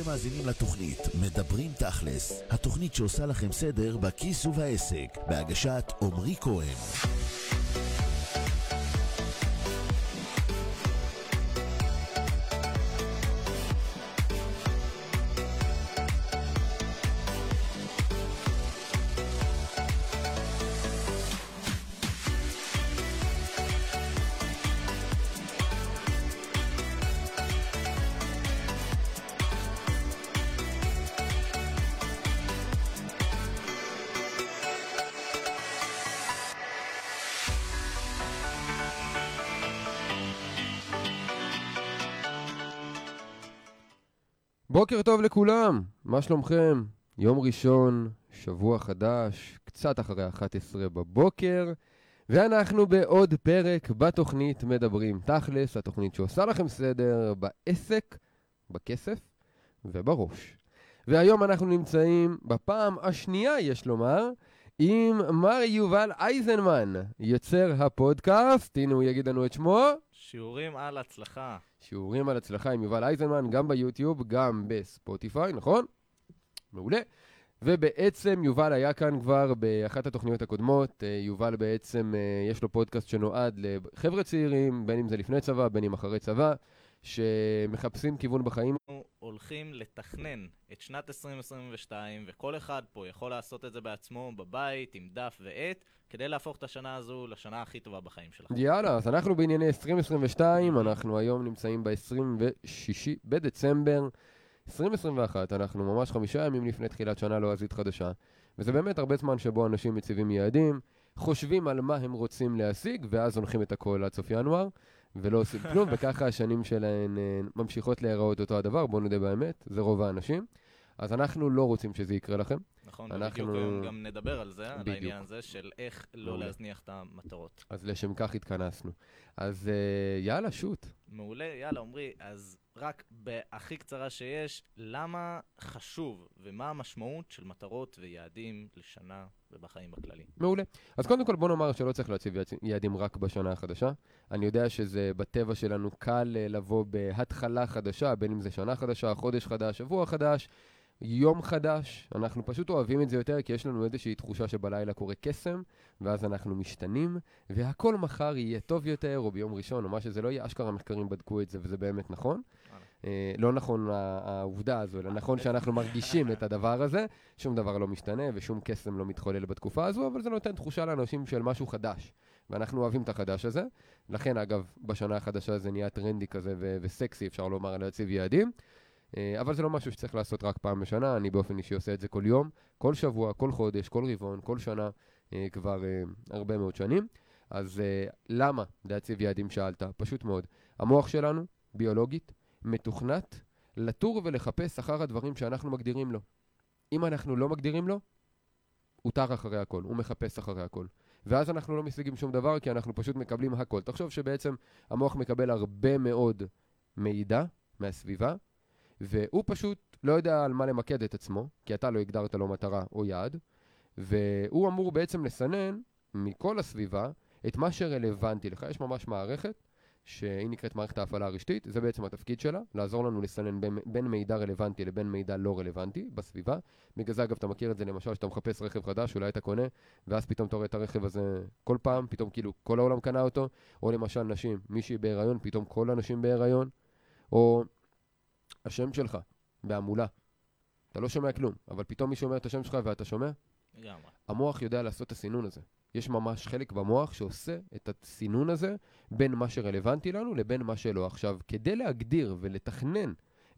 אתם מאזינים לתוכנית מדברים תכלס, התוכנית שעושה לכם סדר בכיס ובעסק, בהגשת עמרי כהן. לכולם, מה שלומכם? יום ראשון, שבוע חדש, קצת אחרי 11 בבוקר, ואנחנו בעוד פרק בתוכנית מדברים תכלס, התוכנית שעושה לכם סדר בעסק, בכסף ובראש. והיום אנחנו נמצאים בפעם השנייה, יש לומר, עם מר יובל אייזנמן, יוצר הפודקאסט, הנה הוא יגיד לנו את שמו. שיעורים על הצלחה. שיעורים על הצלחה עם יובל אייזנמן, גם ביוטיוב, גם בספוטיפיי, נכון? מעולה. ובעצם יובל היה כאן כבר באחת התוכניות הקודמות. אה, יובל בעצם, אה, יש לו פודקאסט שנועד לחבר'ה צעירים, בין אם זה לפני צבא, בין אם אחרי צבא, שמחפשים כיוון בחיים. הולכים לתכנן את שנת 2022, וכל אחד פה יכול לעשות את זה בעצמו, בבית, עם דף ועט, כדי להפוך את השנה הזו לשנה הכי טובה בחיים שלך. יאללה, אז אנחנו בענייני 2022, אנחנו היום נמצאים ב-26 בדצמבר 2021, אנחנו ממש חמישה ימים לפני תחילת שנה לועזית חדשה, וזה באמת הרבה זמן שבו אנשים מציבים יעדים, חושבים על מה הם רוצים להשיג, ואז הולכים את הכל עד סוף ינואר, ולא עושים כלום, וככה השנים שלהן אה, ממשיכות להיראות אותו הדבר, בואו נודה באמת, זה רוב האנשים. אז אנחנו לא רוצים שזה יקרה לכם. נכון, אנחנו- ובדיוק היום גם נדבר על זה, על בדיוק. העניין הזה של איך לא מעולה. להזניח את המטרות. אז לשם כך התכנסנו. אז אה, יאללה, שוט. מעולה, יאללה, עמרי, אז רק בהכי קצרה שיש, למה חשוב ומה המשמעות של מטרות ויעדים לשנה ובחיים בכללי? מעולה. אז קודם כל בוא נאמר שלא צריך להציב יעדים רק בשנה החדשה. אני יודע שזה בטבע שלנו קל אה, לבוא בהתחלה חדשה, בין אם זה שנה חדשה, חודש חדש, שבוע חדש, יום חדש. אנחנו פשוט אוהבים את זה יותר, כי יש לנו איזושהי תחושה שבלילה קורה קסם, ואז אנחנו משתנים, והכל מחר יהיה טוב יותר, או ביום ראשון, או מה שזה לא יהיה. אשכרה מחקרים בדקו את זה, וזה באמת נכון. אה, לא נכון העובדה הזו, אלא נכון שאנחנו מרגישים את הדבר הזה, שום דבר לא משתנה ושום קסם לא מתחולל בתקופה הזו, אבל זה נותן תחושה לאנשים של משהו חדש, ואנחנו אוהבים את החדש הזה. לכן, אגב, בשנה החדשה זה נהיה טרנדי כזה ו- וסקסי, אפשר לומר, להציב יעדים. אה, אבל זה לא משהו שצריך לעשות רק פעם בשנה, אני באופן אישי עושה את זה כל יום, כל שבוע, כל חודש, כל רבעון, כל שנה, אה, כבר הרבה מאוד שנים. אז למה להציב יעדים שאלת? פשוט מאוד. המוח שלנו, ביולוגית, מתוכנת לטור ולחפש אחר הדברים שאנחנו מגדירים לו. אם אנחנו לא מגדירים לו, הוא טר אחרי הכל, הוא מחפש אחרי הכל. ואז אנחנו לא משיגים שום דבר, כי אנחנו פשוט מקבלים הכל. תחשוב שבעצם המוח מקבל הרבה מאוד מידע מהסביבה, והוא פשוט לא יודע על מה למקד את עצמו, כי אתה לא הגדרת לו מטרה או יעד, והוא אמור בעצם לסנן מכל הסביבה את מה שרלוונטי לך. יש ממש מערכת שהיא נקראת מערכת ההפעלה הרשתית, זה בעצם התפקיד שלה, לעזור לנו לסנן בין, בין מידע רלוונטי לבין מידע לא רלוונטי בסביבה. בגלל זה אגב אתה מכיר את זה למשל שאתה מחפש רכב חדש, אולי אתה קונה, ואז פתאום אתה רואה את הרכב הזה כל פעם, פתאום כאילו כל העולם קנה אותו, או למשל נשים, מישהי בהיריון, פתאום כל הנשים בהיריון, או השם שלך בהמולה. אתה לא שומע כלום, אבל פתאום מישהו אומר את השם שלך ואתה שומע? לגמרי. המוח יודע לעשות את הסינון הזה. יש ממש חלק במוח שעושה את הסינון הזה בין מה שרלוונטי לנו לבין מה שלא. עכשיו, כדי להגדיר ולתכנן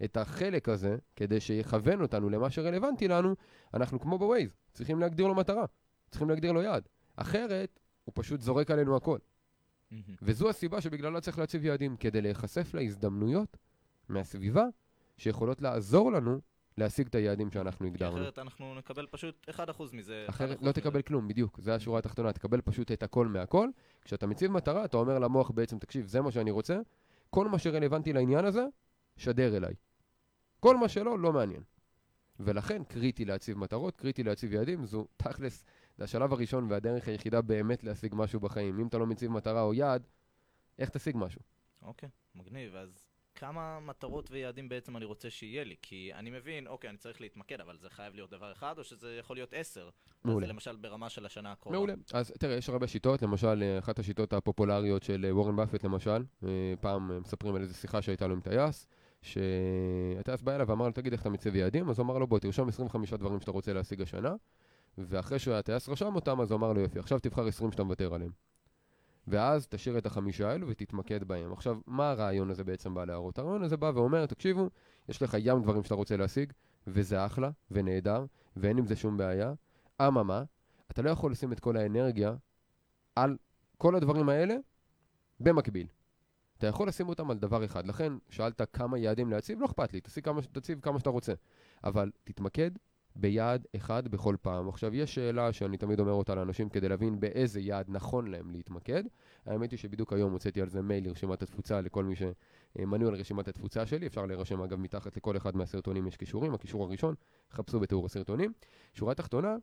את החלק הזה, כדי שיכוון אותנו למה שרלוונטי לנו, אנחנו כמו בווייז, צריכים להגדיר לו מטרה, צריכים להגדיר לו יעד. אחרת, הוא פשוט זורק עלינו הכל. מהמם. וזו הסיבה שבגללה צריך להציב יעדים, כדי להיחשף להזדמנויות מהסביבה שיכולות לעזור לנו להשיג את היעדים שאנחנו הגדרנו. אחרת אנחנו נקבל פשוט 1% מזה. 1% אחרת. לא תקבל כלום, בדיוק, זה השורה התחתונה, תקבל פשוט את הכל מהכל. כשאתה מציב מטרה, אתה אומר למוח בעצם, תקשיב, זה מה שאני רוצה, כל מה שרלוונטי לעניין הזה, שדר אליי. כל מה שלא, לא מעניין. ולכן קריטי להציב מטרות, קריטי להציב יעדים, זו תכלס, זה השלב הראשון והדרך היחידה באמת להשיג משהו בחיים. אם אתה לא מציב מטרה או יעד, איך תשיג משהו? אוקיי, מגניב. אז כמה מטרות ויעדים בעצם אני רוצה שיהיה לי? כי אני מבין, אוקיי, אני צריך להתמקד, אבל זה חייב להיות דבר אחד, או שזה יכול להיות עשר? מעולה. אז למשל ברמה של השנה הקרובה. מעולה. אז תראה, יש הרבה שיטות, למשל, אה, אחת השיטות הפופולריות של אה, וורן באפט, למשל, אה, פעם מספרים על איזו שיחה שהייתה לו עם טייס, שהטייס בא אליו ואמר לו, תגיד איך אתה מציב יעדים? אז הוא אמר לו, בוא, תרשום 25 דברים שאתה רוצה להשיג השנה, ואחרי שהטייס רשם אותם, אז הוא אמר לו, יופי, עכשיו תבחר 20 שאתה מוותר עליהם. ואז תשאיר את החמישה האלו ותתמקד בהם. עכשיו, מה הרעיון הזה בעצם בא להראות? הרעיון הזה בא ואומר, תקשיבו, יש לך ים דברים שאתה רוצה להשיג, וזה אחלה, ונהדר, ואין עם זה שום בעיה. אממה, אתה לא יכול לשים את כל האנרגיה על כל הדברים האלה במקביל. אתה יכול לשים אותם על דבר אחד. לכן, שאלת כמה יעדים להציב, לא אכפת לי, תציב כמה, תציב כמה שאתה רוצה. אבל תתמקד ביעד אחד בכל פעם. עכשיו, יש שאלה שאני תמיד אומר אותה לאנשים כדי להבין באיזה יעד נכון להם להתמקד. האמת היא שבדיוק היום הוצאתי על זה מייל לרשימת התפוצה לכל מי שמנוי על רשימת התפוצה שלי. אפשר להירשם אגב מתחת לכל אחד מהסרטונים יש קישורים. הקישור הראשון, חפשו בתיאור הסרטונים. שורה תחתונה,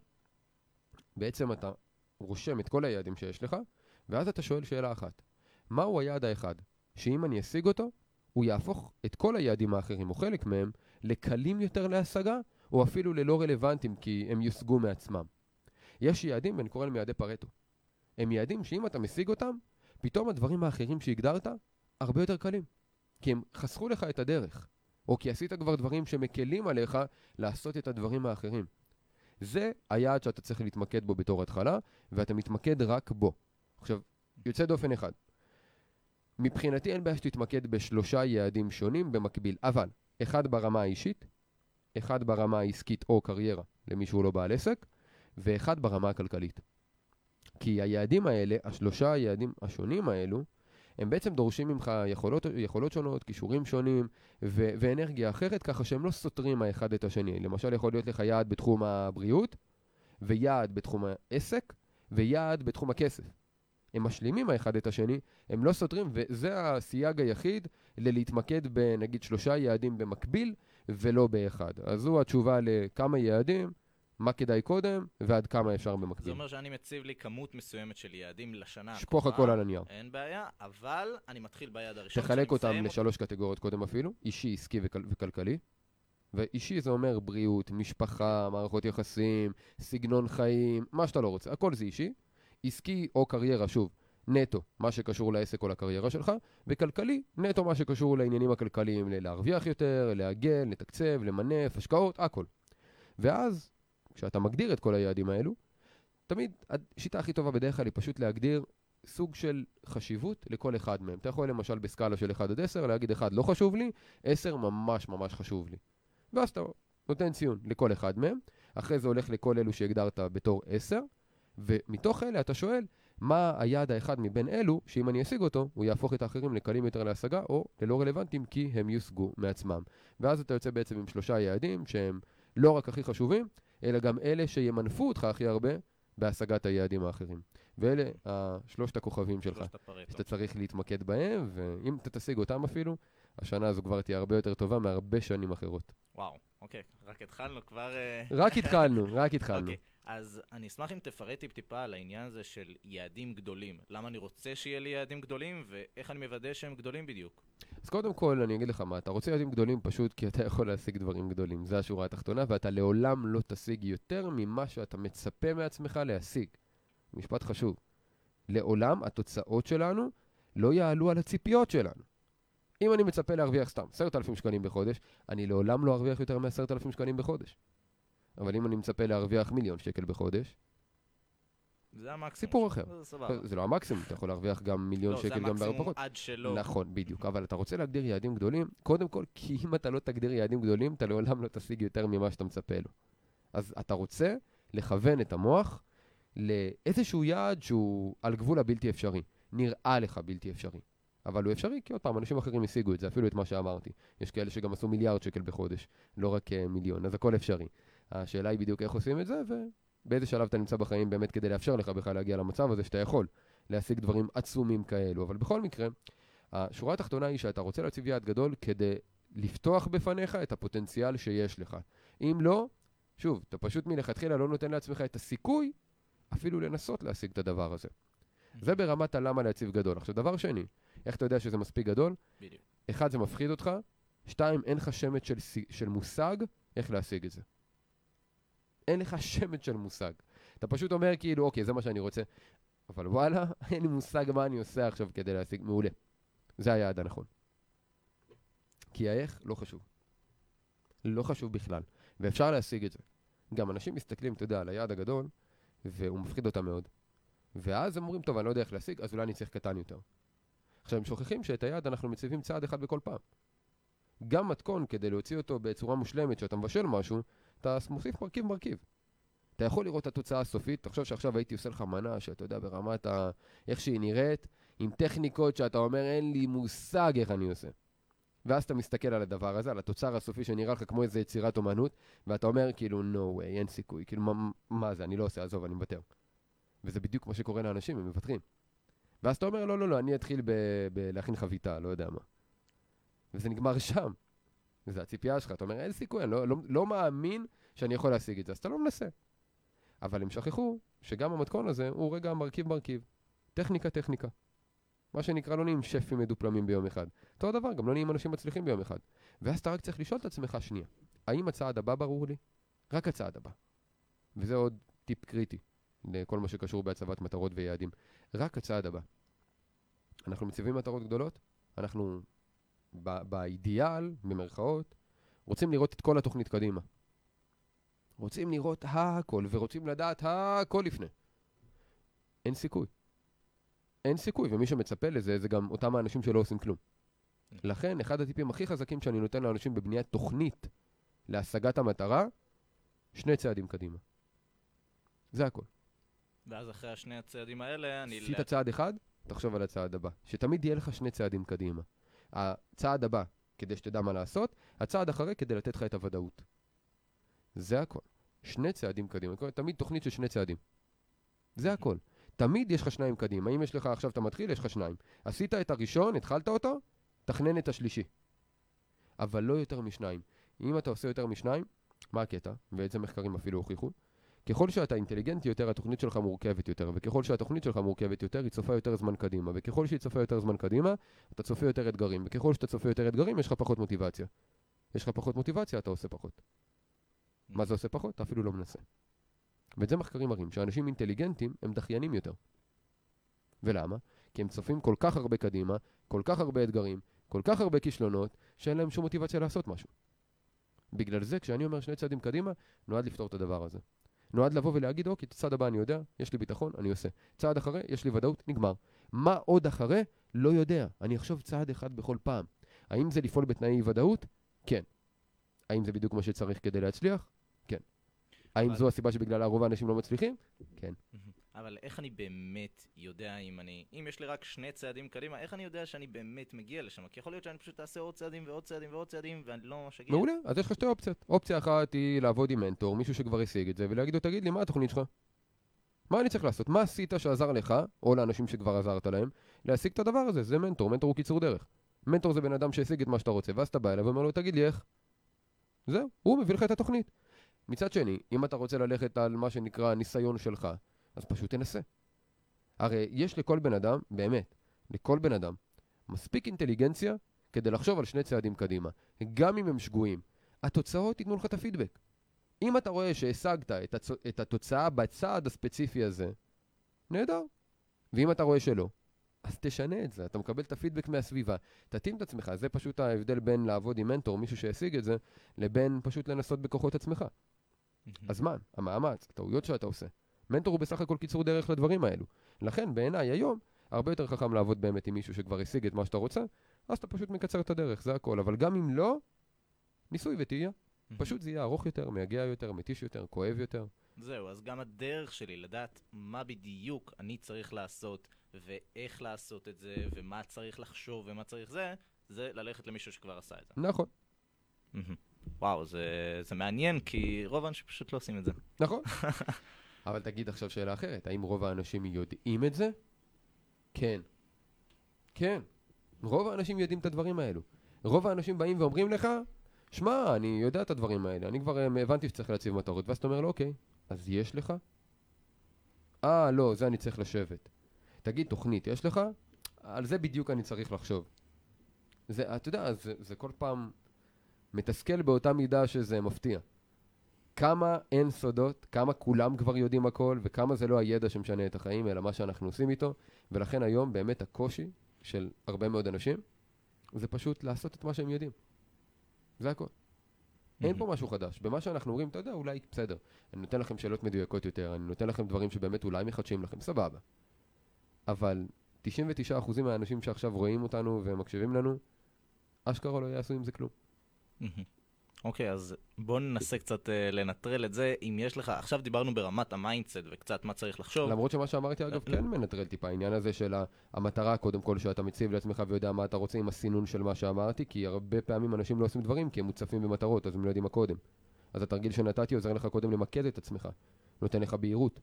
בעצם אתה רושם את כל היעדים שיש לך, ואז אתה שואל שאלה אחת. מהו היעד האחד? שאם אני אשיג אותו, הוא יהפוך את כל היעדים האחרים, או חלק מהם, לקלים יותר להשגה, או אפילו ללא רלוונטיים, כי הם יושגו מעצמם. יש יעדים, ואני קורא להם יעדי פרטו. הם יעדים שאם אתה משיג אותם, פתאום הדברים האחרים שהגדרת, הרבה יותר קלים. כי הם חסכו לך את הדרך. או כי עשית כבר דברים שמקלים עליך לעשות את הדברים האחרים. זה היעד שאתה צריך להתמקד בו בתור התחלה, ואתה מתמקד רק בו. עכשיו, יוצא דופן אחד. מבחינתי אין בעיה שתתמקד בשלושה יעדים שונים במקביל, אבל אחד ברמה האישית, אחד ברמה העסקית או קריירה למי שהוא לא בעל עסק, ואחד ברמה הכלכלית. כי היעדים האלה, השלושה היעדים השונים האלו, הם בעצם דורשים ממך יכולות, יכולות שונות, כישורים שונים ו- ואנרגיה אחרת, ככה שהם לא סותרים האחד את השני. למשל, יכול להיות לך יעד בתחום הבריאות, ויעד בתחום העסק, ויעד בתחום הכסף. הם משלימים האחד את השני, הם לא סותרים, וזה הסייג היחיד ללהתמקד בנגיד שלושה יעדים במקביל, ולא באחד. אז זו התשובה לכמה יעדים, מה כדאי קודם, ועד כמה אפשר זה במקביל. אומר שאני מציב לי כמות מסוימת של יעדים לשנה שפוך הכל על הנייר. אין בעיה, אבל אני מתחיל ביעד הראשון. תחלק אותם לשלוש קטגוריות קודם אפילו, אישי, עסקי וכל, וכלכלי. ואישי זה אומר בריאות, משפחה, מערכות יחסים, סגנון חיים, מה שאתה לא רוצה, הכל זה אישי. עסקי או קריירה, שוב, נטו, מה שקשור לעסק או לקריירה שלך, וכלכלי, נטו מה שקשור לעניינים הכלכליים, להרוויח יותר, להגן, לתקצב, למנף, השקעות, הכל. ואז, כשאתה מגדיר את כל היעדים האלו, תמיד השיטה הכי טובה בדרך כלל היא פשוט להגדיר סוג של חשיבות לכל אחד מהם. אתה יכול למשל בסקאלה של 1 עד 10 להגיד 1 לא חשוב לי, 10 ממש ממש חשוב לי. ואז אתה נותן ציון לכל אחד מהם, אחרי זה הולך לכל אלו שהגדרת בתור 10, ומתוך אלה אתה שואל מה היעד האחד מבין אלו, שאם אני אשיג אותו, הוא יהפוך את האחרים לקלים יותר להשגה, או ללא רלוונטיים כי הם יושגו מעצמם. ואז אתה יוצא בעצם עם שלושה יעדים שהם לא רק הכי חשובים, אלא גם אלה שימנפו אותך הכי הרבה בהשגת היעדים האחרים. ואלה השלושת הכוכבים שלך, שלושת. שאתה צריך להתמקד בהם, ואם אתה תשיג אותם אפילו, השנה הזו כבר תהיה הרבה יותר טובה מהרבה שנים אחרות. וואו, אוקיי, רק התחלנו כבר... אה, רק התחלנו, רק התחלנו. אוקיי, אז אני אשמח אם תפרט טיפ-טיפה על העניין הזה של יעדים גדולים. למה אני רוצה שיהיה לי יעדים גדולים, ואיך אני מוודא שהם גדולים בדיוק. אז קודם כל, אני אגיד לך מה, אתה רוצה יעדים גדולים פשוט כי אתה יכול להשיג דברים גדולים. זה השורה התחתונה, ואתה לעולם לא תשיג יותר ממה שאתה מצפה מעצמך להשיג. משפט חשוב. לעולם התוצאות שלנו לא יעלו על הציפיות שלנו. אם אני מצפה להרוויח סתם 10,000 שקלים בחודש, אני לעולם לא ארוויח יותר מ-10,000 שקלים בחודש. אבל אם אני מצפה להרוויח מיליון שקל בחודש, זה המקסימום. סיפור אחר. זה סבבה. זה לא המקסימום, אתה יכול להרוויח גם מיליון לא, זה שקל גם בהרבה המקסימום פחות. עד שלא. נכון, בדיוק. אבל אתה רוצה להגדיר יעדים גדולים, קודם כל, כי אם אתה לא תגדיר יעדים גדולים, אתה לעולם לא תשיג יותר ממה שאתה מצפה לו. אז אתה רוצה לכוון את המוח לאיזשהו יעד שהוא על גבול הבלתי אפשרי. נראה לך בלתי אפשרי. אבל הוא אפשרי, כי עוד פעם, אנשים אחרים השיגו את זה, אפילו את מה שאמרתי. יש כאלה שגם עשו מיליארד שקל בחודש, לא רק uh, מיליון, אז הכל אפשרי. השאלה היא בדיוק איך עושים את זה, ובאיזה שלב אתה נמצא בחיים באמת כדי לאפשר לך בכלל להגיע למצב הזה שאתה יכול להשיג דברים עצומים כאלו. אבל בכל מקרה, השורה התחתונה היא שאתה רוצה להציב יעד גדול כדי לפתוח בפניך את הפוטנציאל שיש לך. אם לא, שוב, אתה פשוט מלכתחילה לא נותן לעצמך את הסיכוי אפילו לנסות להשיג את הדבר הזה. זה ברמת הלמה להציב גדול. עכשיו, דבר שני, איך אתה יודע שזה מספיק גדול? בדיוק. אחד, זה מפחיד אותך, שתיים, אין לך שמץ של, של מושג איך להשיג את זה. אין לך שמץ של מושג. אתה פשוט אומר כאילו, אוקיי, זה מה שאני רוצה, אבל וואלה, אין לי מושג מה אני עושה עכשיו כדי להשיג, מעולה. זה היעד הנכון. כי האיך לא חשוב. לא חשוב בכלל, ואפשר להשיג את זה. גם אנשים מסתכלים, אתה יודע, על היעד הגדול, והוא מפחיד אותם מאוד. ואז הם אומרים, טוב, אני לא יודע איך להשיג, אז אולי אני צריך קטן יותר. עכשיו, הם שוכחים שאת היעד אנחנו מציבים צעד אחד בכל פעם. גם מתכון, כדי להוציא אותו בצורה מושלמת, שאתה מבשל משהו, אתה מוסיף מרכיב מרכיב. אתה יכול לראות את התוצאה הסופית, תחשוב שעכשיו הייתי עושה לך מנה, שאתה יודע, ברמת ה... איך שהיא נראית, עם טכניקות שאתה אומר, אין לי מושג איך אני עושה. ואז אתה מסתכל על הדבר הזה, על התוצר הסופי שנראה לך כמו איזה יצירת אומנות, ואתה אומר, כאילו, no way, אין סיכוי, כאילו, מה, מה זה, אני לא עושה, עזוב, אני מוותר. וזה בדיוק מה שקורה לאנשים, הם מוותרים. ואז אתה אומר, לא, לא, לא, אני אתחיל בלהכין חביתה, לא יודע מה. וזה נגמר שם. זה הציפייה שלך, אתה אומר, אין סיכוי, אני לא, לא, לא מאמין שאני יכול להשיג את זה, אז אתה לא מנסה. אבל הם שכחו שגם המתכון הזה הוא רגע מרכיב מרכיב. טכניקה טכניקה. מה שנקרא, לא נהיים שפים מדופלמים ביום אחד. אותו דבר, גם לא נהיים אנשים מצליחים ביום אחד. ואז אתה רק צריך לשאול את עצמך שנייה, האם הצעד הבא ברור לי? רק הצעד הבא. וזה עוד טיפ קריטי לכל מה שקשור בהצבת מטרות ויעדים. רק הצעד הבא. אנחנו מציבים מטרות גדולות, אנחנו ב- באידיאל, במרכאות, רוצים לראות את כל התוכנית קדימה. רוצים לראות הכל, ורוצים לדעת הכל לפני. אין סיכוי. אין סיכוי, ומי שמצפה לזה, זה גם אותם האנשים שלא עושים כלום. לכן, אחד הטיפים הכי חזקים שאני נותן לאנשים בבניית תוכנית להשגת המטרה, שני צעדים קדימה. זה הכל. ואז אחרי השני הצעדים האלה, אני... עשית צעד אחד, תחשוב על הצעד הבא. שתמיד יהיה לך שני צעדים קדימה. הצעד הבא, כדי שתדע מה לעשות, הצעד אחרי, כדי לתת לך את הוודאות. זה הכל. שני צעדים קדימה. תמיד תוכנית של שני צעדים. זה הכל. תמיד יש לך שניים קדימה. אם יש לך, עכשיו אתה מתחיל, יש לך שניים. עשית את הראשון, התחלת אותו, תכנן את השלישי. אבל לא יותר משניים. אם אתה עושה יותר משניים, מה הקטע? ואת זה מחקרים אפילו הוכיחו. ככל שאתה אינטליגנטי יותר, התוכנית שלך מורכבת יותר, וככל שהתוכנית שלך מורכבת יותר, היא צופה יותר זמן קדימה, וככל שהיא צופה יותר זמן קדימה, אתה צופה יותר אתגרים, וככל שאתה צופה יותר אתגרים, יש לך פחות מוטיבציה. יש לך פחות מוטיבציה, אתה עושה פחות. מה זה עושה פחות? אתה אפילו לא מנסה. ואת זה מחקרים מראים, שאנשים אינטליגנטים הם דחיינים יותר. ולמה? כי הם צופים כל כך הרבה קדימה, כל כך הרבה אתגרים, כל כך הרבה כישלונות, שאין להם שום מוטיבציה לעשות משהו. בגלל זה, כשאני אומר שני צעדים קדימה, נועד לפתור את הדבר הזה. נועד לבוא ולהגיד, אוקיי, את הצעד הבא אני יודע, יש לי ביטחון, אני עושה. צעד אחרי, יש לי ודאות, נגמר. מה עוד אחרי? לא יודע. אני אחשוב צעד אחד בכל פעם. האם זה לפעול בתנאי ודאות? כן. האם זה בדיוק מה שצריך כדי להצליח? כן. האם זו הסיבה שבגללה רוב האנשים לא מצליחים? כן. אבל איך אני באמת יודע אם אני... אם יש לי רק שני צעדים קדימה, איך אני יודע שאני באמת מגיע לשם? כי יכול להיות שאני פשוט אעשה עוד צעדים ועוד צעדים ועוד צעדים, ואני לא ממש אגיע. מעולה, אז יש לך שתי אופציות. אופציה אחת היא לעבוד עם מנטור, מישהו שכבר השיג את זה, ולהגיד לו, תגיד לי, מה התוכנית שלך? מה אני צריך לעשות? מה עשית שעזר לך, או לאנשים שכבר עזרת להם, להשיג את הדבר הזה? זה מנטור, מנטור הוא קיצור דרך. מנטור זה בן אדם שהשיג את מה שאתה רוצה, ואז אתה בא אליו ואומר לו, תגיד לי איך. זהו, הוא מביא לך את התוכנית. מצד שני, אם אתה רוצה ללכת על מה שנקרא הניסיון שלך, אז פשוט תנסה. הרי יש לכל בן אדם, באמת, לכל בן אדם, מספיק אינטליגנציה כדי לחשוב על שני צעדים קדימה. גם אם הם שגויים, התוצאות ייתנו לך את הפידבק. אם אתה רואה שהשגת את, הצ... את התוצאה בצעד הספציפי הזה, נהדר. ואם אתה רואה שלא, אז תשנה את זה, אתה מקבל את הפידבק מהסביבה, תתאים את עצמך, זה פשוט ההבדל בין לעבוד עם מנטור, מישהו שהשיג את זה, לבין פשוט לנסות בכוחות עצמך. הזמן, המאמץ, הטעויות שאתה עושה. מנטור הוא בסך הכל קיצור דרך לדברים האלו. לכן, בעיניי, היום, הרבה יותר חכם לעבוד באמת עם מישהו שכבר השיג את מה שאתה רוצה, אז אתה פשוט מקצר את הדרך, זה הכל. אבל גם אם לא, ניסוי וטעייה. פשוט זה יהיה ארוך יותר, מייגע יותר, מתיש יותר, כואב יותר. זהו, אז גם הדרך שלי לדעת מה בדיוק אני צריך לעשות, ואיך לעשות את זה, ומה צריך לחשוב ומה צריך זה, זה ללכת למישהו שכבר עשה את זה. נכון, וואו, זה, זה מעניין, כי רוב האנשים פשוט לא עושים את זה. נכון. אבל תגיד עכשיו שאלה אחרת, האם רוב האנשים יודעים את זה? כן. כן. רוב האנשים יודעים את הדברים האלו. רוב האנשים באים ואומרים לך, שמע, אני יודע את הדברים האלה, אני כבר אה, הבנתי שצריך להציב מטרות, ואז אתה אומר לו, אוקיי, אז יש לך? אה, לא, זה אני צריך לשבת. תגיד, תוכנית יש לך? על זה בדיוק אני צריך לחשוב. זה, אתה יודע, זה, זה כל פעם מתסכל באותה מידה שזה מפתיע. כמה אין סודות, כמה כולם כבר יודעים הכל, וכמה זה לא הידע שמשנה את החיים, אלא מה שאנחנו עושים איתו. ולכן היום באמת הקושי של הרבה מאוד אנשים, זה פשוט לעשות את מה שהם יודעים. זה הכל. אין פה משהו חדש. במה שאנחנו אומרים, אתה יודע, אולי בסדר. אני נותן לכם שאלות מדויקות יותר, אני נותן לכם דברים שבאמת אולי מחדשים לכם, סבבה. אבל 99% מהאנשים שעכשיו רואים אותנו ומקשיבים לנו, אשכרה לא יעשו עם זה כלום. אוקיי, אז בואו ננסה קצת אה, לנטרל את זה. אם יש לך, עכשיו דיברנו ברמת ה mindset וקצת מה צריך לחשוב. למרות שמה שאמרתי, אגב, לא. כן מנטרל טיפה, העניין הזה של ה- המטרה, קודם כל, שאתה מציב לעצמך ויודע מה אתה רוצה עם הסינון של מה שאמרתי, כי הרבה פעמים אנשים לא עושים דברים כי הם מוצפים במטרות, אז הם לא יודעים מה קודם. אז התרגיל שנתתי עוזר לך קודם למקד את עצמך, נותן לך בהירות.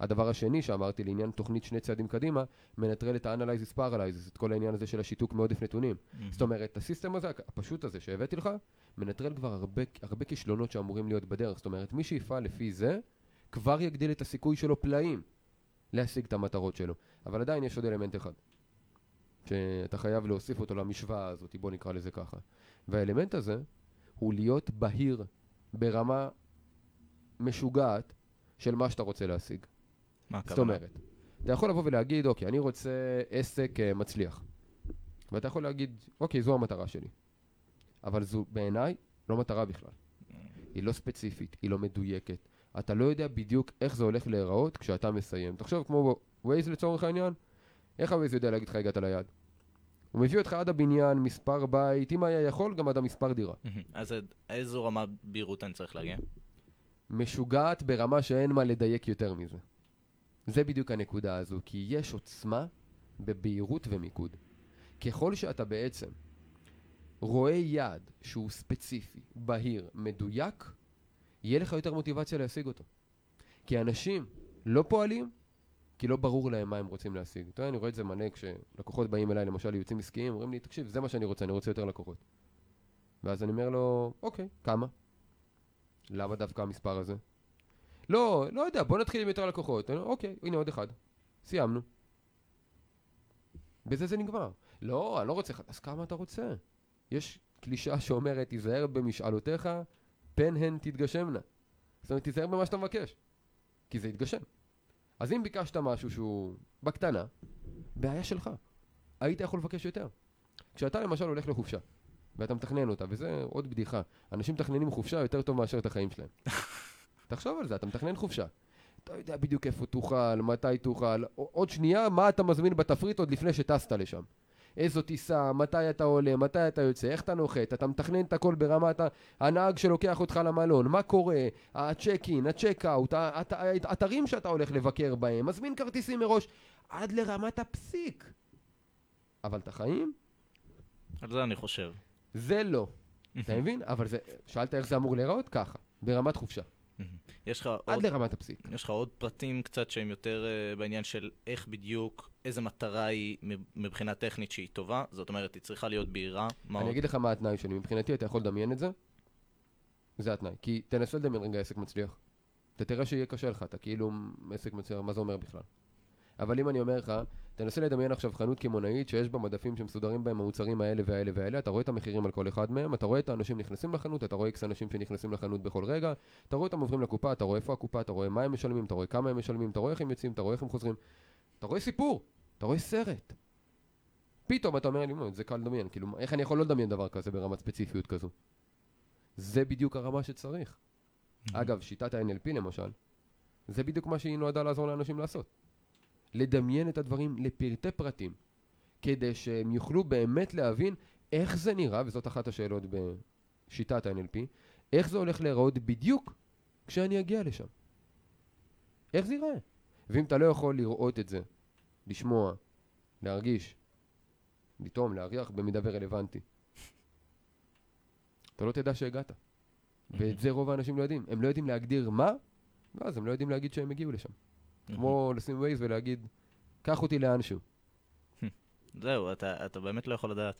הדבר השני שאמרתי לעניין תוכנית שני צעדים קדימה, מנטרל את ה-analysis paralysis, את כל העניין הזה של השיתוק מעודף נתונים. מהמם. זאת אומרת, הסיסטם הזה, הפשוט הזה שהבאתי לך, מנטרל כבר הרבה, הרבה כישלונות שאמורים להיות בדרך. זאת אומרת, מי שיפעל לפי זה, כבר יגדיל את הסיכוי שלו פלאים להשיג את המטרות שלו. אבל עדיין יש עוד אלמנט אחד, שאתה חייב להוסיף אותו למשוואה הזאת, בוא נקרא לזה ככה. והאלמנט הזה הוא להיות בהיר ברמה משוגעת של מה שאתה רוצה להשיג. מה זאת הכוונה? אומרת, אתה יכול לבוא ולהגיד, אוקיי, אני רוצה עסק אה, מצליח. ואתה יכול להגיד, אוקיי, זו המטרה שלי. אבל זו בעיניי לא מטרה בכלל. היא לא ספציפית, היא לא מדויקת. אתה לא יודע בדיוק איך זה הולך להיראות כשאתה מסיים. תחשוב כמו ווייז לצורך העניין, איך הווייז יודע להגיד לך הגעת ליעד? הוא מביא אותך עד הבניין, מספר בית, אם היה יכול, גם עד המספר דירה. אז איזו רמה בהירות אני צריך להגיע? משוגעת ברמה שאין מה לדייק יותר מזה. זה בדיוק הנקודה הזו, כי יש עוצמה בבהירות ומיקוד. ככל שאתה בעצם רואה יעד שהוא ספציפי, בהיר, מדויק, יהיה לך יותר מוטיבציה להשיג אותו. כי אנשים לא פועלים, כי לא ברור להם מה הם רוצים להשיג. אתה יודע, אני רואה את זה מלא כשלקוחות באים אליי, למשל לייעוצים עסקיים, אומרים לי, תקשיב, זה מה שאני רוצה, אני רוצה יותר לקוחות. ואז אני אומר לו, אוקיי, כמה? למה דווקא המספר הזה? לא, לא יודע, בוא נתחיל עם יותר לקוחות. אוקיי, הנה עוד אחד. סיימנו. בזה זה נגמר. לא, אני לא רוצה. אז כמה אתה רוצה? יש קלישאה שאומרת, תיזהר במשאלותיך, פן הן תתגשמנה. זאת אומרת, תיזהר במה שאתה מבקש. כי זה יתגשם. אז אם ביקשת משהו שהוא בקטנה, בעיה שלך. היית יכול לבקש יותר. כשאתה למשל הולך לחופשה, ואתה מתכנן אותה, וזה עוד בדיחה, אנשים מתכננים חופשה יותר טוב מאשר את החיים שלהם. תחשוב על זה, אתה מתכנן חופשה. אתה יודע בדיוק איפה תאכל, מתי תאכל, עוד שנייה, מה אתה מזמין בתפריט עוד לפני שטסת לשם. איזו טיסה, מתי אתה עולה, מתי אתה יוצא, איך אתה נוחת, אתה מתכנן את הכל ברמת הנהג שלוקח אותך למלון, מה קורה, הצ'ק אין, הצ'ק אאוט, האתרים שאתה הולך לבקר בהם, מזמין כרטיסים מראש, עד לרמת הפסיק. אבל את החיים, על זה אני חושב. זה לא. אתה מבין? אבל זה, שאלת איך זה אמור להיראות? ככה, ברמת חופשה, יש לך עד עוד לרמת הפסיק. יש לך עוד פרטים קצת שהם יותר uh, בעניין של איך בדיוק, איזה מטרה היא מב- מבחינה טכנית שהיא טובה, זאת אומרת, היא צריכה להיות בהירה. אני עוד? אגיד לך מה התנאי שלי, מבחינתי אתה יכול לדמיין את זה, זה התנאי. כי תנסה לדמיין רגע עסק מצליח. אתה תראה שיהיה קשה לך, אתה כאילו עסק מצליח, מה זה אומר בכלל? אבל אם אני אומר לך, תנסה לדמיין עכשיו חנות קמעונאית שיש בה מדפים שמסודרים בהם המוצרים האלה והאלה והאלה, אתה רואה את המחירים על כל אחד מהם, אתה רואה את האנשים נכנסים לחנות, אתה רואה איקס אנשים שנכנסים לחנות בכל רגע, אתה רואה אותם עוברים לקופה, אתה רואה איפה הקופה, אתה רואה מה הם משלמים, אתה רואה כמה הם משלמים, אתה רואה איך הם יוצאים, אתה רואה איך הם חוזרים, אתה רואה סיפור, אתה רואה סרט. פתאום אתה אומר לי, "מה, זה קל לדמיין, כאילו, איך אני יכול לא לדמיין דבר כזה ברמת ספציפיות כזו? זה בדיוק הרמה שצריך. אגב, שיטת ה-NLP למשל, זה בדיוק מה שהיא נועדה לעזור לאנשים לעשות. לדמיין את הדברים לפרטי פרטים, כדי שהם יוכלו באמת להבין איך זה נראה, וזאת אחת השאלות בשיטת ה-NLP, איך זה הולך להיראות בדיוק כשאני אגיע לשם. איך זה ייראה? ואם אתה לא יכול לראות את זה, לשמוע, להרגיש, לטעום, להריח במידה ורלוונטי, אתה לא תדע שהגעת. ואת זה רוב האנשים לא יודעים. הם לא יודעים להגדיר מה, ואז הם לא יודעים להגיד שהם הגיעו לשם. כמו לשים ווייז ולהגיד, קח אותי לאנשהו. זהו, אתה, אתה באמת לא יכול לדעת.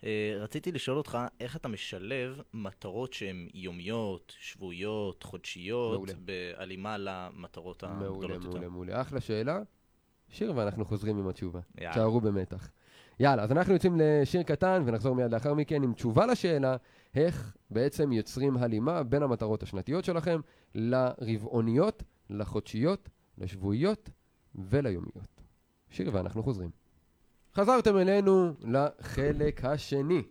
Uh, רציתי לשאול אותך, איך אתה משלב מטרות שהן יומיות, שבועיות, חודשיות, מעולה. בהלימה למטרות מעולה, הגדולות מעולה, יותר? מעולה. אחלה שאלה. שיר ואנחנו חוזרים עם התשובה. יאללה. תשארו במתח. יאללה, אז אנחנו יוצאים לשיר קטן ונחזור מיד לאחר מכן עם תשובה לשאלה איך בעצם יוצרים הלימה בין המטרות השנתיות שלכם לרבעוניות, לחודשיות, לשבועיות וליומיות. שיר ואנחנו חוזרים. חזרתם אלינו לחלק השני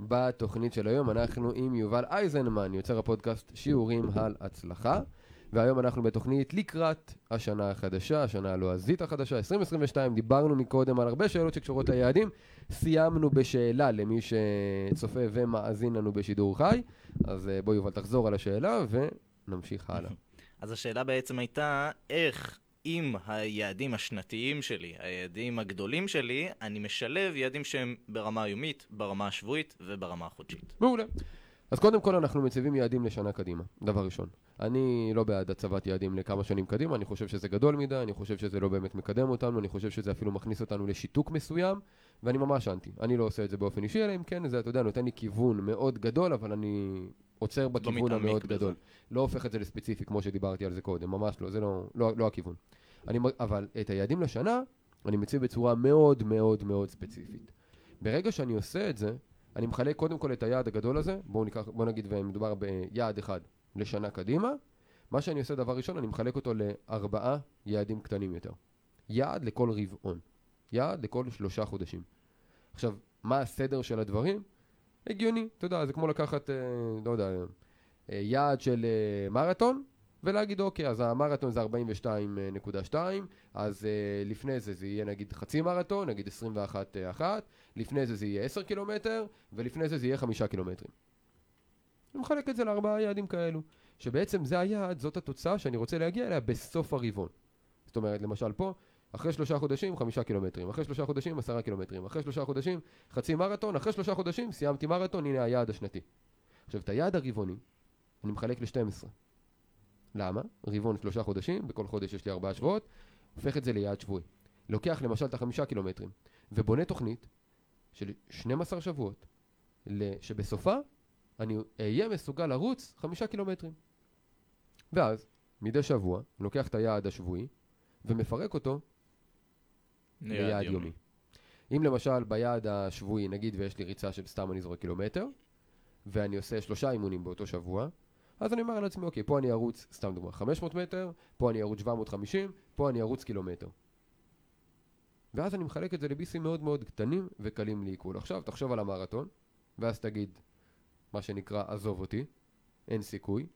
בתוכנית של היום. אנחנו עם יובל אייזנמן, יוצר הפודקאסט שיעורים על הצלחה. והיום אנחנו בתוכנית לקראת השנה החדשה, השנה הלועזית החדשה, 2022. דיברנו מקודם על הרבה שאלות שקשורות ליעדים. סיימנו בשאלה למי שצופה ומאזין לנו בשידור חי. אז אה, בוא יובל תחזור על השאלה ונמשיך הלאה. אז השאלה בעצם הייתה, איך עם היעדים השנתיים שלי, היעדים הגדולים שלי, אני משלב יעדים שהם ברמה היומית, ברמה השבועית וברמה החודשית. מעולה. אז קודם כל אנחנו מציבים יעדים לשנה קדימה, דבר ראשון. אני לא בעד הצבת יעדים לכמה שנים קדימה, אני חושב שזה גדול מדי, אני חושב שזה לא באמת מקדם אותנו, אני חושב שזה אפילו מכניס אותנו לשיתוק מסוים, ואני ממש אנטי. אני לא עושה את זה באופן אישי, אלא אם כן, זה, אתה יודע, נותן לי כיוון מאוד גדול, אבל אני עוצר בכיוון המאוד בזה. גדול. לא הופך את זה לספציפי, כמו שדיברתי על זה קודם, ממש לא, זה לא, לא, לא הכיוון. אני, אבל את היעדים לשנה, אני מציב בצורה מאוד מאוד מאוד ספציפית. ברגע שאני עושה את זה, אני מחלק קודם כל את היעד הגדול הזה, בואו בוא נגיד ומדובר ביעד אחד לשנה קדימה, מה שאני עושה דבר ראשון, אני מחלק אותו לארבעה יעדים קטנים יותר. יעד לכל רבעון. יעד לכל שלושה חודשים. עכשיו, מה הסדר של הדברים? הגיוני, אתה יודע, זה כמו לקחת, אה, לא יודע, אה, יעד של אה, מרתון, ולהגיד אוקיי, אז המרתון זה 42.2, אז לפני זה זה יהיה נגיד חצי מרתון, נגיד 21.1, לפני זה זה יהיה 10 קילומטר, ולפני זה זה יהיה 5 קילומטרים. אני מחלק את זה לארבעה יעדים כאלו, שבעצם זה היעד, זאת התוצאה שאני רוצה להגיע אליה בסוף הרבעון. זאת אומרת, למשל פה, אחרי שלושה חודשים חמישה קילומטרים, אחרי שלושה חודשים עשרה קילומטרים, אחרי שלושה חודשים חצי מרתון, אחרי שלושה חודשים סיימתי מרתון, הנה היעד השנתי. עכשיו, את היעד הרבעוני אני מחלק ל-12. למה? רבעון שלושה חודשים, בכל חודש יש לי ארבעה שבועות, הופך את זה ליעד שבועי. לוקח למשל את החמישה קילומטרים, ובונה תוכנית של 12 שבועות, שבסופה אני אהיה מסוגל לרוץ חמישה קילומטרים. ואז, מדי שבוע, לוקח את היעד השבועי, ומפרק אותו ליעד יומי. יומי. אם למשל ביעד השבועי, נגיד ויש לי ריצה של סתם אני זורק קילומטר, ואני עושה שלושה אימונים באותו שבוע, אז אני אומר לעצמי, אוקיי, פה אני ארוץ, סתם דוגמה, 500 מטר, פה אני ארוץ 750, פה אני ארוץ קילומטר. ואז אני מחלק את זה לביסים מאוד מאוד קטנים וקלים לעיכול. עכשיו, תחשוב על המרתון, ואז תגיד, מה שנקרא, עזוב אותי, אין סיכוי.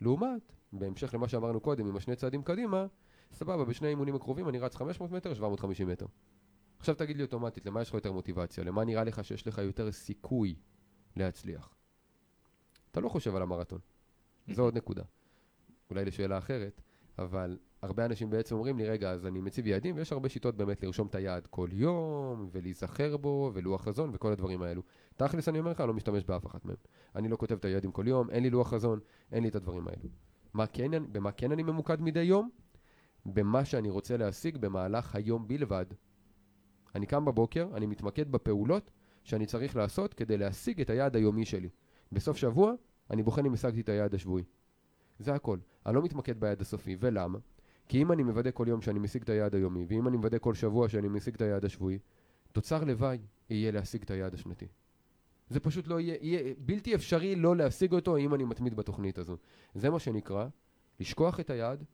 לעומת, בהמשך למה שאמרנו קודם, עם השני צעדים קדימה, סבבה, בשני האימונים הקרובים אני רץ 500 מטר, 750 מטר. עכשיו תגיד לי אוטומטית, למה יש לך יותר מוטיבציה? למה נראה לך שיש לך יותר סיכוי להצליח? אתה לא חושב על המרתון. זו עוד נקודה. אולי לשאלה אחרת, אבל הרבה אנשים בעצם אומרים לי, רגע, אז אני מציב יעדים, ויש הרבה שיטות באמת לרשום את היעד כל יום, ולהיזכר בו, ולוח חזון, וכל הדברים האלו. תכלס, אני אומר לך, אני לא משתמש באף אחת מהם. אני לא כותב את היעדים כל יום, אין לי לוח חזון, אין לי את הדברים האלו. מה כן, במה כן אני ממוקד מדי יום? במה שאני רוצה להשיג במהלך היום בלבד. אני קם בבוקר, אני מתמקד בפעולות שאני צריך לעשות כדי להשיג את היעד היומי שלי. בסוף שבוע, אני בוחן אם השגתי את היעד השבועי. זה הכל. אני לא מתמקד ביעד הסופי, ולמה? כי אם אני מוודא כל יום שאני משיג את היעד היומי, ואם אני מוודא כל שבוע שאני משיג את היעד השבועי, תוצר לוואי יהיה להשיג את היעד השנתי. זה פשוט לא יהיה, יהיה בלתי אפשרי לא להשיג אותו אם אני מתמיד בתוכנית הזו. זה מה שנקרא לשכוח את היעד,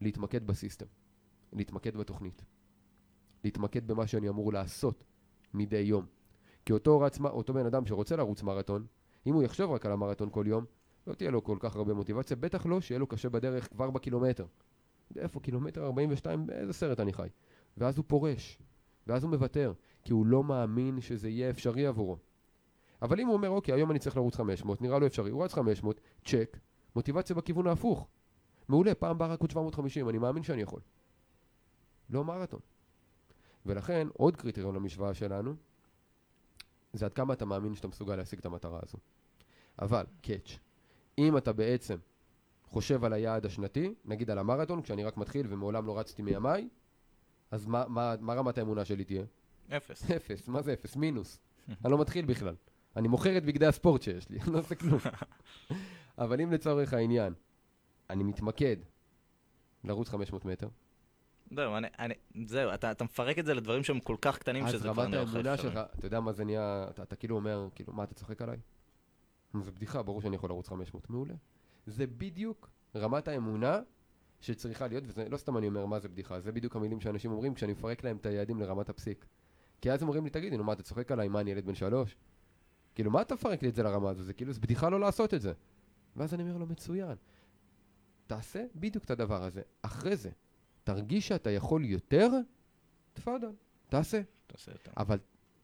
להתמקד בסיסטם, להתמקד בתוכנית, להתמקד במה שאני אמור לעשות מדי יום. כי אותו, רץ, אותו בן אדם שרוצה לרוץ מרתון, אם הוא יחשוב רק על המרתון כל יום, לא תהיה לו כל כך הרבה מוטיבציה, בטח לא שיהיה לו קשה בדרך כבר בקילומטר. איפה קילומטר 42? באיזה סרט אני חי? ואז הוא פורש, ואז הוא מוותר, כי הוא לא מאמין שזה יהיה אפשרי עבורו. אבל אם הוא אומר, אוקיי, היום אני צריך לרוץ 500, נראה לו אפשרי, הוא רץ 500, צ'ק, מוטיבציה בכיוון ההפוך. מעולה, פעם באה רק עוד 750, אני מאמין שאני יכול. לא מרתון. ולכן, עוד קריטריון למשוואה שלנו, זה עד כמה אתה מאמין שאתה מסוגל להשיג את המטרה הזו. אבל, קאץ', אם אתה בעצם חושב על היעד השנתי, נגיד על המרתון, כשאני רק מתחיל ומעולם לא רצתי מימיי, אז מה, מה, מה רמת האמונה שלי תהיה? אפס. אפס, מה זה אפס? מינוס. אני לא מתחיל בכלל. אני מוכר את בגדי הספורט שיש לי, אני לא עושה כלום. אבל אם לצורך העניין, אני מתמקד לרוץ 500 מטר, זהו, אני, אני, זהו, אתה, אתה מפרק את זה לדברים שהם כל כך קטנים, אז שזה כבר רמת נראה לך האמונה אפשרי. שלך, אתה יודע מה זה נהיה, אתה, אתה כאילו אומר, כאילו, מה, אתה צוחק עליי? זה בדיחה, ברור שאני יכול לרוץ 500, מעולה. זה בדיוק רמת האמונה שצריכה להיות, וזה לא סתם אני אומר מה זה בדיחה, זה בדיוק המילים שאנשים אומרים כשאני מפרק להם את היעדים לרמת הפסיק. כי אז הם אומרים לי, תגידי, נו מה, אתה צוחק עליי, מה, אני ילד בן שלוש? כאילו, מה אתה מפרק לי את זה לרמה הזו? זה כאילו, זה בדיחה לא לעשות את זה. ואז אני אומר לו, מצוין. תעשה בדיוק את הדבר הזה. אחרי זה, תרגיש שאתה יכול יותר, תפאדל, תעשה. תעשה יותר. אבל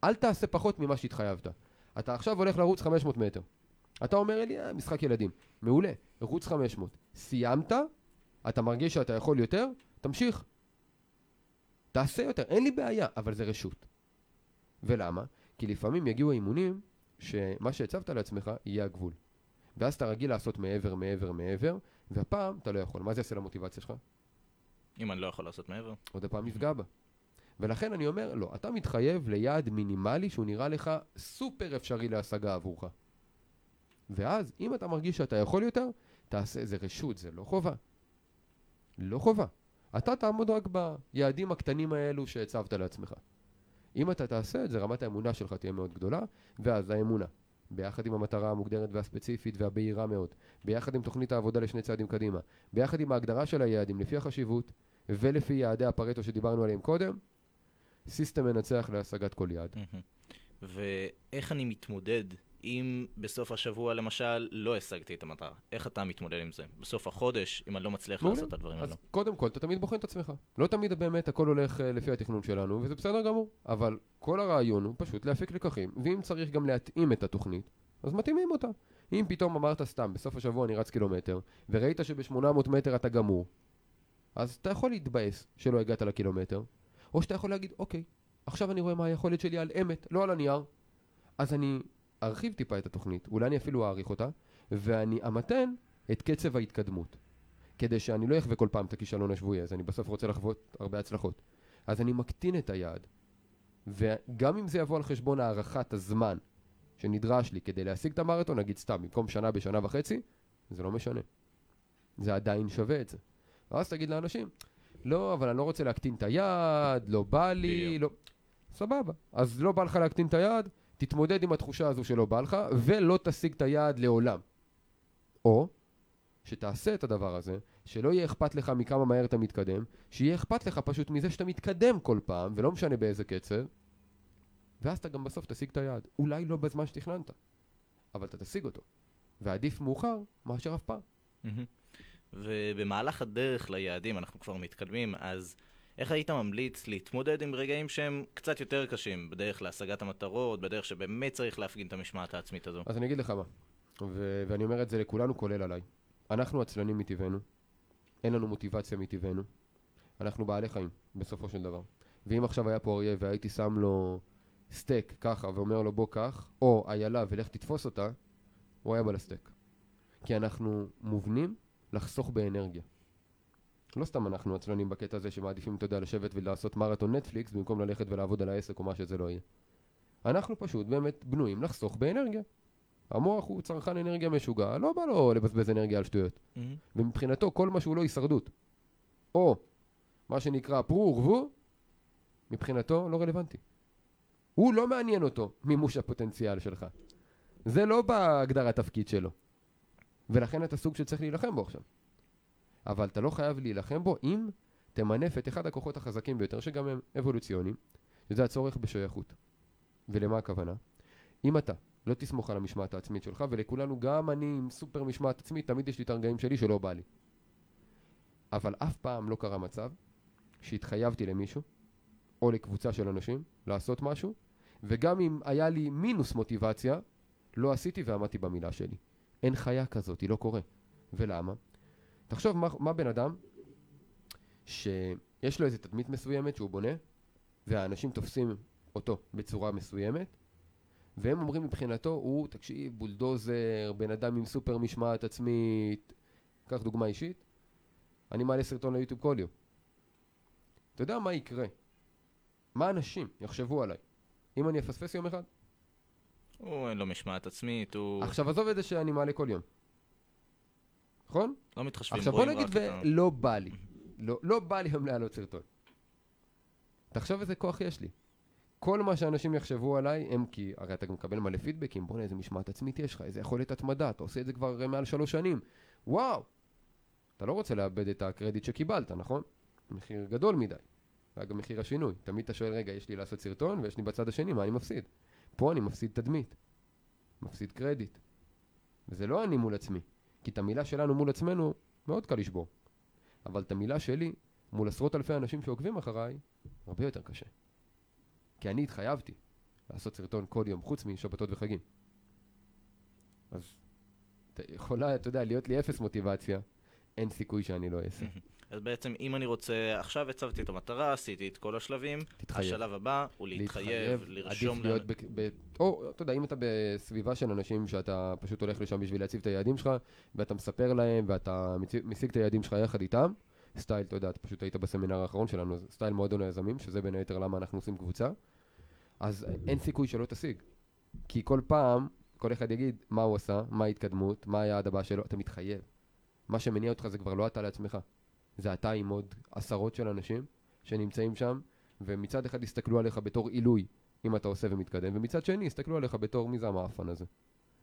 אל תעשה פחות ממה שהתחייבת. אתה עכשיו הולך לרוץ 500 מטר. אתה אומר לי, אה, משחק ילדים. מעולה, רוץ 500. סיימת, אתה מרגיש שאתה יכול יותר, תמשיך. תעשה יותר, אין לי בעיה, אבל זה רשות. ולמה? כי לפעמים יגיעו האימונים שמה שהצבת לעצמך יהיה הגבול. ואז אתה רגיל לעשות מעבר, מעבר, מעבר, והפעם אתה לא יכול. מה זה יעשה למוטיבציה שלך? אם אני לא יכול לעשות מעבר. עוד הפעם יפגע בה. ולכן אני אומר, לא, אתה מתחייב ליעד מינימלי שהוא נראה לך סופר אפשרי להשגה עבורך. ואז, אם אתה מרגיש שאתה יכול יותר, תעשה, זה רשות, זה לא חובה. לא חובה. אתה תעמוד רק ביעדים הקטנים האלו שהצבת לעצמך. אם אתה תעשה את זה, רמת האמונה שלך תהיה מאוד גדולה, ואז האמונה, ביחד עם המטרה המוגדרת והספציפית והבהירה מאוד, ביחד עם תוכנית העבודה לשני צעדים קדימה, ביחד עם ההגדרה של היעדים לפי החשיבות, ולפי יעדי הפרטו שדיברנו עליהם קודם, סיסטם מנצח להשגת כל יעד. ואיך אני מתמודד אם בסוף השבוע למשל לא השגתי את המטרה? איך אתה מתמודד עם זה? בסוף החודש, אם אני לא מצליח. לעשות את הדברים אז האלו. קודם כל, אתה תמיד בוחן את עצמך. לא תמיד באמת הכל הולך אה, לפי התכנון שלנו, וזה בסדר גמור. אבל כל הרעיון הוא פשוט להפיק לקחים, ואם צריך גם להתאים את התוכנית, אז מתאימים אותה. אם פתאום אמרת סתם, בסוף השבוע אני רץ קילומטר, וראית שב-800 מטר אתה גמור, אז אתה יכול להתבאס שלא הגעת לקילומטר, או שאתה יכול להגיד, אוקיי, עכשיו אני רואה מה היכולת שלי על אמת, לא על הנייר. אז אני ארחיב טיפה את התוכנית, אולי אני אפילו אעריך אותה, ואני אמתן את קצב ההתקדמות. כדי שאני לא אחווה כל פעם את הכישלון השבועי הזה, אני בסוף רוצה לחוות הרבה הצלחות. אז אני מקטין את היעד. וגם אם זה יבוא על חשבון הארכת הזמן שנדרש לי כדי להשיג את המרתון, נגיד סתם, במקום שנה בשנה וחצי, זה לא משנה. זה עדיין שווה את זה. ואז תגיד לאנשים, לא, אבל אני לא רוצה להקטין את היעד, לא בא לי. לא... סבבה. אז לא בא לך להקטין את היעד, תתמודד עם התחושה הזו שלא בא לך, ולא תשיג את היעד לעולם. או שתעשה את הדבר הזה, שלא יהיה אכפת לך מכמה מהר אתה מתקדם, שיהיה אכפת לך פשוט מזה שאתה מתקדם כל פעם, ולא משנה באיזה קצב, ואז אתה גם בסוף תשיג את היעד. אולי לא בזמן שתכננת, אבל אתה תשיג אותו. ועדיף מאוחר מאשר אף פעם. ובמהלך הדרך ליעדים, אנחנו כבר מתקדמים, אז איך היית ממליץ להתמודד עם רגעים שהם קצת יותר קשים, בדרך להשגת המטרות, בדרך שבאמת צריך להפגין את המשמעת העצמית הזו? אז אני אגיד לך מה, ו- ואני אומר את זה לכולנו, כולל עליי. אנחנו עצלנים מטבענו, אין לנו מוטיבציה מטבענו, אנחנו בעלי חיים, בסופו של דבר. ואם עכשיו היה פה אריה והייתי שם לו סטייק ככה ואומר לו בוא קח, או איילה ולך תתפוס אותה, הוא היה בא לסטייק. כי אנחנו מובנים לחסוך באנרגיה. לא סתם אנחנו עצלנים בקטע הזה שמעדיפים, אתה יודע, לשבת ולעשות מרתון נטפליקס במקום ללכת ולעבוד על העסק או מה שזה לא יהיה. אנחנו פשוט באמת בנויים לחסוך באנרגיה. המוח הוא צרכן אנרגיה משוגע, לא בא לו לבזבז אנרגיה על שטויות. מהמם. ומבחינתו כל מה שהוא לא הישרדות, או מה שנקרא פרו ורבו, מבחינתו לא רלוונטי. הוא לא מעניין אותו מימוש הפוטנציאל שלך. זה לא בהגדרת תפקיד שלו. ולכן אתה סוג שצריך להילחם בו עכשיו. אבל אתה לא חייב להילחם בו אם תמנף את אחד הכוחות החזקים ביותר, שגם הם אבולוציוניים, שזה הצורך בשייכות. ולמה הכוונה? אם אתה לא תסמוך על המשמעת העצמית שלך, ולכולנו, גם אני עם סופר משמעת עצמית, תמיד יש לי את הרגעים שלי שלא בא לי. אבל אף פעם לא קרה מצב שהתחייבתי למישהו, או לקבוצה של אנשים, לעשות משהו, וגם אם היה לי מינוס מוטיבציה, לא עשיתי ועמדתי במילה שלי. אין חיה כזאת, היא לא קורה. ולמה? תחשוב מה, מה בן אדם שיש לו איזו תדמית מסוימת שהוא בונה, והאנשים תופסים אותו בצורה מסוימת, והם אומרים מבחינתו, הוא, תקשיב, בולדוזר, בן אדם עם סופר משמעת עצמית, קח דוגמה אישית, אני מעלה סרטון ליוטיוב כל יום. אתה יודע מה יקרה? מה אנשים יחשבו עליי? אם אני אפספס יום אחד? הוא אין לו משמעת עצמית, הוא עכשיו עזוב את זה שאני מעלה כל יום. נכון? לא מתחשבים, עכשיו בוא נגיד ה... ולא בא לי. לא, לא בא לי היום להעלות סרטון. תחשוב איזה כוח יש לי. כל מה שאנשים יחשבו עליי, הם כי, הרי אתה גם מקבל מלא פידבקים, בוא'נה איזה משמעת עצמית יש לך, איזה יכולת התמדה, אתה עושה את זה כבר מעל שלוש שנים. וואו! אתה לא רוצה לאבד את הקרדיט שקיבלת, נכון? מחיר גדול מדי. ואגב, מחיר השינוי. תמיד אתה שואל, רגע, יש לי לעשות סרטון, ויש לי בצד השני, מה אני מפסיד? פה אני מפסיד תדמית. מפסיד קרדיט. וזה לא אני מול עצמי. כי את המילה שלנו מול עצמנו, מאוד קל לשבור. אבל את המילה שלי, מול עשרות אלפי אנשים שעוקבים אחריי, הרבה יותר קשה. כי אני התחייבתי לעשות סרטון כל יום, חוץ משבתות וחגים. אז יכולה, אתה יודע, להיות לי אפס מוטיבציה, אין סיכוי שאני לא אעשה. אז בעצם אם אני רוצה, עכשיו הצבתי את המטרה, עשיתי את כל השלבים, תתחייב. השלב הבא הוא להתחייב, לרשום... עדיף להיות, ב, ב, או, אתה יודע, אם אתה בסביבה של אנשים שאתה פשוט הולך לשם בשביל להציב את היעדים שלך, ואתה מספר להם, ואתה משיג את היעדים שלך יחד איתם, סטייל, אתה יודע, אתה פשוט היית בסמינר האחרון שלנו, סטייל מועדון היזמים, שזה בין היתר למה אנחנו עושים קבוצה, אז אין סיכוי שלא תשיג. כי כל פעם, כל אחד יגיד מה הוא עשה, מה ההתקדמות, מה היעד הבא שלו, אתה מתחייב. מה שמניע אותך זה כבר לא אתה לעצמך. זה אתה עם עוד עשרות של אנשים שנמצאים שם, ומצד אחד יסתכלו עליך בתור עילוי, אם אתה עושה ומתקדם, ומצד שני יסתכלו עליך בתור מי זה המאפן הזה.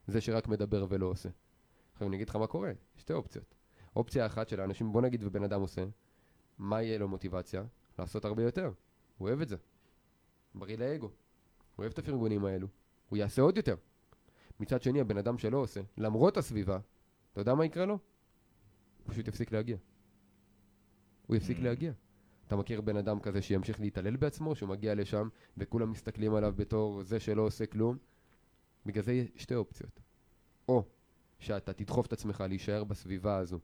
זה שרק מדבר ולא עושה. עכשיו אני אגיד לך מה קורה, שתי אופציות. אופציה אחת של האנשים, בוא נגיד ובן אדם עושה, מה יהיה לו מוטיבציה? לעשות הרבה יותר. הוא אוהב את זה. בריא לאגו. הוא אוהב את הפרגונים האלו. הוא יעשה עוד יותר. מצד שני, הבן אדם שלא עושה, למרות הסביבה, אתה יודע מה יקרה לו? הוא פשוט יפסיק להגיע. הוא יפסיק Mm. להגיע. אתה מכיר בן אדם כזה שימשיך להתעלל בעצמו, שהוא מגיע לשם וכולם מסתכלים עליו בתור זה שלא עושה כלום? בגלל זה יש שתי אופציות. או שאתה תדחוף את עצמך להישאר בסביבה הזו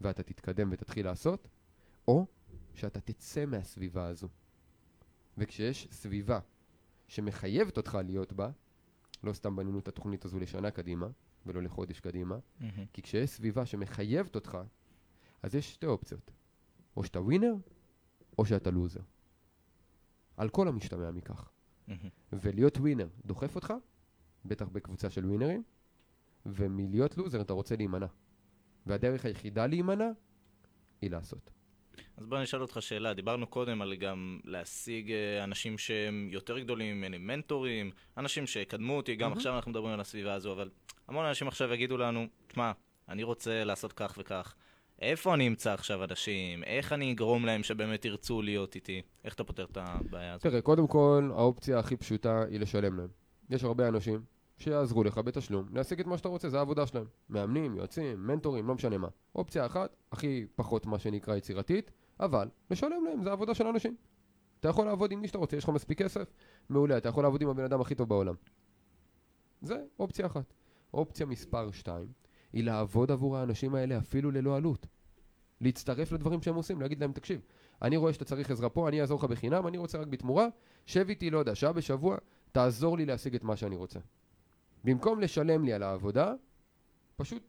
ואתה תתקדם ותתחיל לעשות, או שאתה תצא מהסביבה הזו. וכשיש סביבה שמחייבת אותך להיות בה, לא סתם בנינו את התוכנית הזו לשנה קדימה, ולא לחודש קדימה, מהמם. כי כשיש סביבה שמחייבת אותך, אז יש שתי אופציות. או שאתה ווינר, או שאתה לוזר. על כל המשתמע מכך. מהמם. ולהיות ווינר דוחף אותך, בטח בקבוצה של ווינרים, ומלהיות לוזר אתה רוצה להימנע. והדרך היחידה להימנע היא לעשות. אז בוא נשאל אותך שאלה, דיברנו קודם על גם להשיג אה, אנשים שהם יותר גדולים ממני, מנטורים, אנשים שיקדמו אותי, גם מהמם. עכשיו אנחנו מדברים על הסביבה הזו, אבל המון אנשים עכשיו יגידו לנו, תשמע, אני רוצה לעשות כך וכך, איפה אני אמצא עכשיו אנשים, איך אני אגרום להם שבאמת ירצו להיות איתי, איך אתה פותר את הבעיה הזו? תראה, קודם כל, האופציה הכי פשוטה היא לשלם להם. יש הרבה אנשים שיעזרו לך בתשלום להשיג את מה שאתה רוצה, זה העבודה שלהם. מאמנים, יועצים, מנטורים, לא משנה מה. אופציה אחת, הכי פחות מה שנקרא יצירתית, אבל לשלם להם, זה עבודה של אנשים. אתה יכול לעבוד עם מי שאתה רוצה, יש לך מספיק כסף, מעולה, אתה יכול לעבוד עם הבן אדם הכי טוב בעולם. זה אופציה אחת. אופציה מספר 2 היא לעבוד עבור האנשים האלה אפילו ללא עלות. להצטרף לדברים שהם עושים, להגיד להם, תקשיב, אני רואה שאתה צריך עזרה פה, אני אעזור לך בחינם, אני רוצה רק בתמורה, שב איתי, לא יודע, שעה בשבוע, תעזור לי להשיג את מה שאני רוצה. במקום לשלם לי על העבודה, פשוט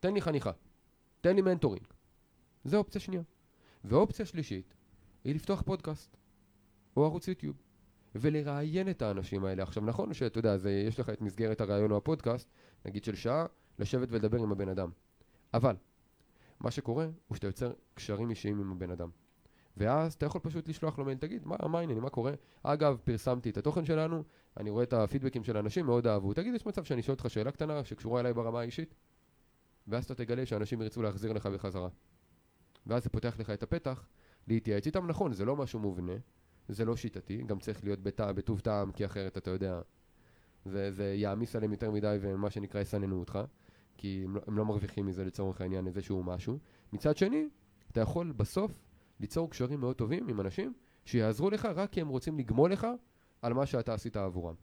תן לי חניכה, תן לי מנטורינג. זה אופציה שנייה. ואופציה שלישית היא לפתוח פודקאסט או ערוץ יוטיוב ולראיין את האנשים האלה. עכשיו נכון שאתה יודע, זה, יש לך את מסגרת הראיון או הפודקאסט, נגיד של שעה, לשבת ולדבר עם הבן אדם. אבל מה שקורה הוא שאתה יוצר קשרים אישיים עם הבן אדם. ואז אתה יכול פשוט לשלוח לו מייל, תגיד, מה, מה העניינים, מה קורה? אגב, פרסמתי את התוכן שלנו, אני רואה את הפידבקים של האנשים, מאוד אהבו. תגיד, יש מצב שאני אשאל אותך שאלה קטנה שקשורה אליי ברמה האישית? ואז אתה תגלה שאנשים ירצו להחזיר לך בחזרה. ואז זה פותח לך את הפתח להתייעץ איתם. נכון, זה לא משהו מובנה, זה לא שיטתי, גם צריך להיות בטע, בטוב טעם, כי אחרת אתה יודע, זה, זה יעמיס עליהם יותר מדי ומה שנקרא יסננו אותך, כי הם לא, הם לא מרוויחים מזה לצורך העניין איזשהו משהו. מצד שני, אתה יכול בסוף ליצור קשרים מאוד טובים עם אנשים שיעזרו לך רק כי הם רוצים לגמול לך על מה שאתה עשית עבורם.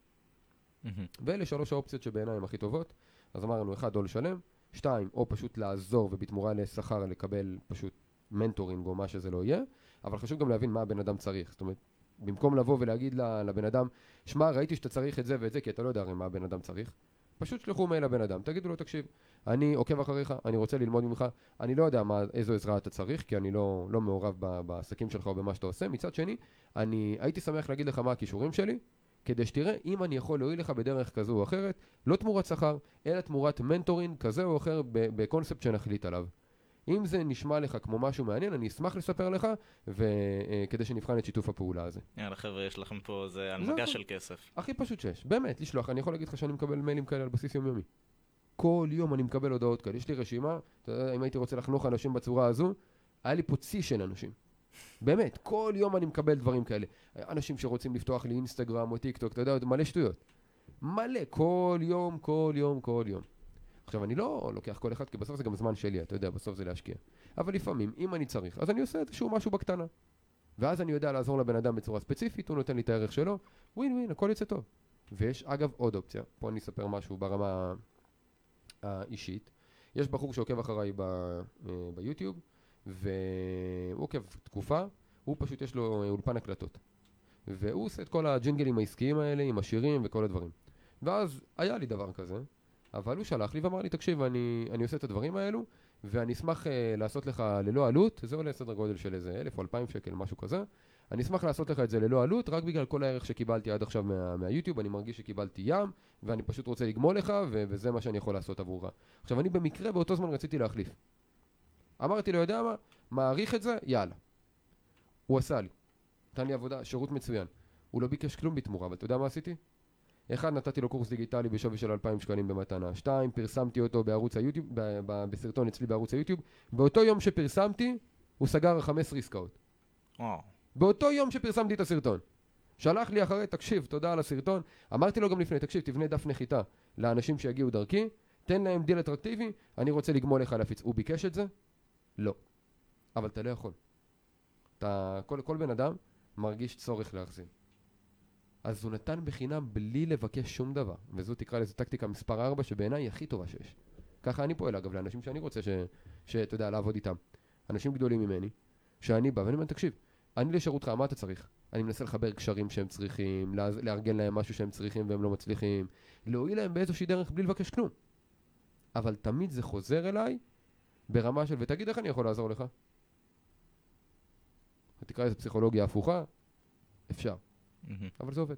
מהמם. ואלה שלוש האופציות שבעיניי הן הכי טובות. אז אמרנו, אחד, או לשלם, שתיים, או פשוט לעזור ובתמורה לשכר לקבל פשוט mentoring או מה שזה לא יהיה, אבל חשוב גם להבין מה הבן אדם צריך. זאת אומרת, במקום לבוא ולהגיד לבן אדם, שמע, ראיתי שאתה צריך את זה ואת זה, כי אתה לא יודע הרי מה הבן אדם צריך, פשוט שלחו מייל לבן אדם, תגידו לו, תקשיב, אני עוקב אחריך, אני רוצה ללמוד ממך, אני לא יודע מה, איזו עזרה אתה צריך, כי אני לא, לא מעורב ב- בעסקים שלך או במה שאתה עושה. מצד שני, אני הייתי שמח להגיד לך מה הכישורים שלי, כדי שתראה אם אני יכול להועיל לך בדרך כזו או אחרת, לא תמורת שכר, אלא תמורת מנטורינג כזה או אחר בקונספט שנחליט עליו. אם זה נשמע לך כמו משהו מעניין, אני אשמח לספר לך, וכדי שנבחן את שיתוף הפעולה הזה. יאללה חבר'ה, יש לכם פה איזה הנמגה הכל. של כסף. הכי פשוט שיש, באמת, לשלוח, אני יכול להגיד לך שאני מקבל מיילים כאלה על בסיס יומיומי. כל יום אני מקבל הודעות כאלה, יש לי רשימה, אתה יודע, אם הייתי רוצה לחנוך אנשים בצורה הזו, היה לי פה צי של אנשים. באמת, כל יום אני מקבל דברים כאלה. אנשים שרוצים לפתוח לי אינסטגרם או טיק טוק, אתה יודע, מלא שטויות. מלא, כל יום, כל יום, כל יום. עכשיו, אני לא לוקח כל אחד, כי בסוף זה גם זמן שלי, אתה יודע, בסוף זה להשקיע. אבל לפעמים, אם אני צריך, אז אני עושה איזשהו משהו בקטנה. ואז אני יודע לעזור לבן אדם בצורה ספציפית, הוא נותן לי את הערך שלו, ווין ווין, הכל יוצא טוב. ויש אגב עוד אופציה, פה אני אספר משהו ברמה האישית. יש בחור שעוקב אחריי אה, ביוטיוב, והוא עוקב תקופה, הוא פשוט יש לו אולפן הקלטות. והוא עושה את כל הג'ינגלים העסקיים האלה עם השירים וכל הדברים. ואז היה לי דבר כזה, אבל הוא שלח לי ואמר לי, תקשיב, אני, אני עושה את הדברים האלו, ואני אשמח uh, לעשות לך ללא עלות, זה עולה סדר גודל של איזה אלף או אלפיים שקל, משהו כזה. אני אשמח לעשות לך את זה ללא עלות, רק בגלל כל הערך שקיבלתי עד עכשיו מה, מהיוטיוב, אני מרגיש שקיבלתי ים, ואני פשוט רוצה לגמול לך, ו- וזה מה שאני יכול לעשות עבורך. עכשיו, אני במקרה באותו זמן רציתי להחליף. אמרתי לו, יודע מה? מעריך את זה, יאללה. הוא עשה לי. נתן לי עבודה, שירות מצוין. הוא לא ביקש כלום בתמורה, אבל אתה יודע מה עשיתי? אחד, נתתי לו קורס דיגיטלי בשווי של 2,000 שקלים במתנה. שתיים, פרסמתי אותו בערוץ היוטיוב, ב- ב- בסרטון אצלי בערוץ היוטיוב. באותו יום שפרסמתי, הוא סגר 15 עסקאות. וואו. באותו יום שפרסמתי את הסרטון. שלח לי אחרי, תקשיב, תודה על הסרטון. אמרתי לו גם לפני, תקשיב, תבנה דף נחיתה לאנשים שיגיעו דרכי, תן להם דיל אטרקטיבי, אני רוצה לגמול לך להפיץ. הוא ביקש את זה? לא. אבל אתה לא יכול. אתה, כל, כל בן אדם מרגיש צורך להחזיר. אז הוא נתן בחינם בלי לבקש שום דבר, וזו תקרא לזה טקטיקה מספר 4 שבעיניי היא הכי טובה שיש. ככה אני פועל אגב לאנשים שאני רוצה. שאתה יודע, לעבוד איתם. אנשים גדולים ממני, שאני בא ואני אומר, תקשיב, אני לשירותך, מה אתה צריך? אני מנסה לחבר קשרים שהם צריכים, לארגן להם משהו שהם צריכים והם לא מצליחים, להועיל להם באיזושהי דרך בלי לבקש כלום. אבל תמיד זה חוזר אליי ברמה של, ותגיד איך אני יכול לעזור לך? תקרא לזה פסיכולוגיה הפוכה, אפשר. אבל זה עובד.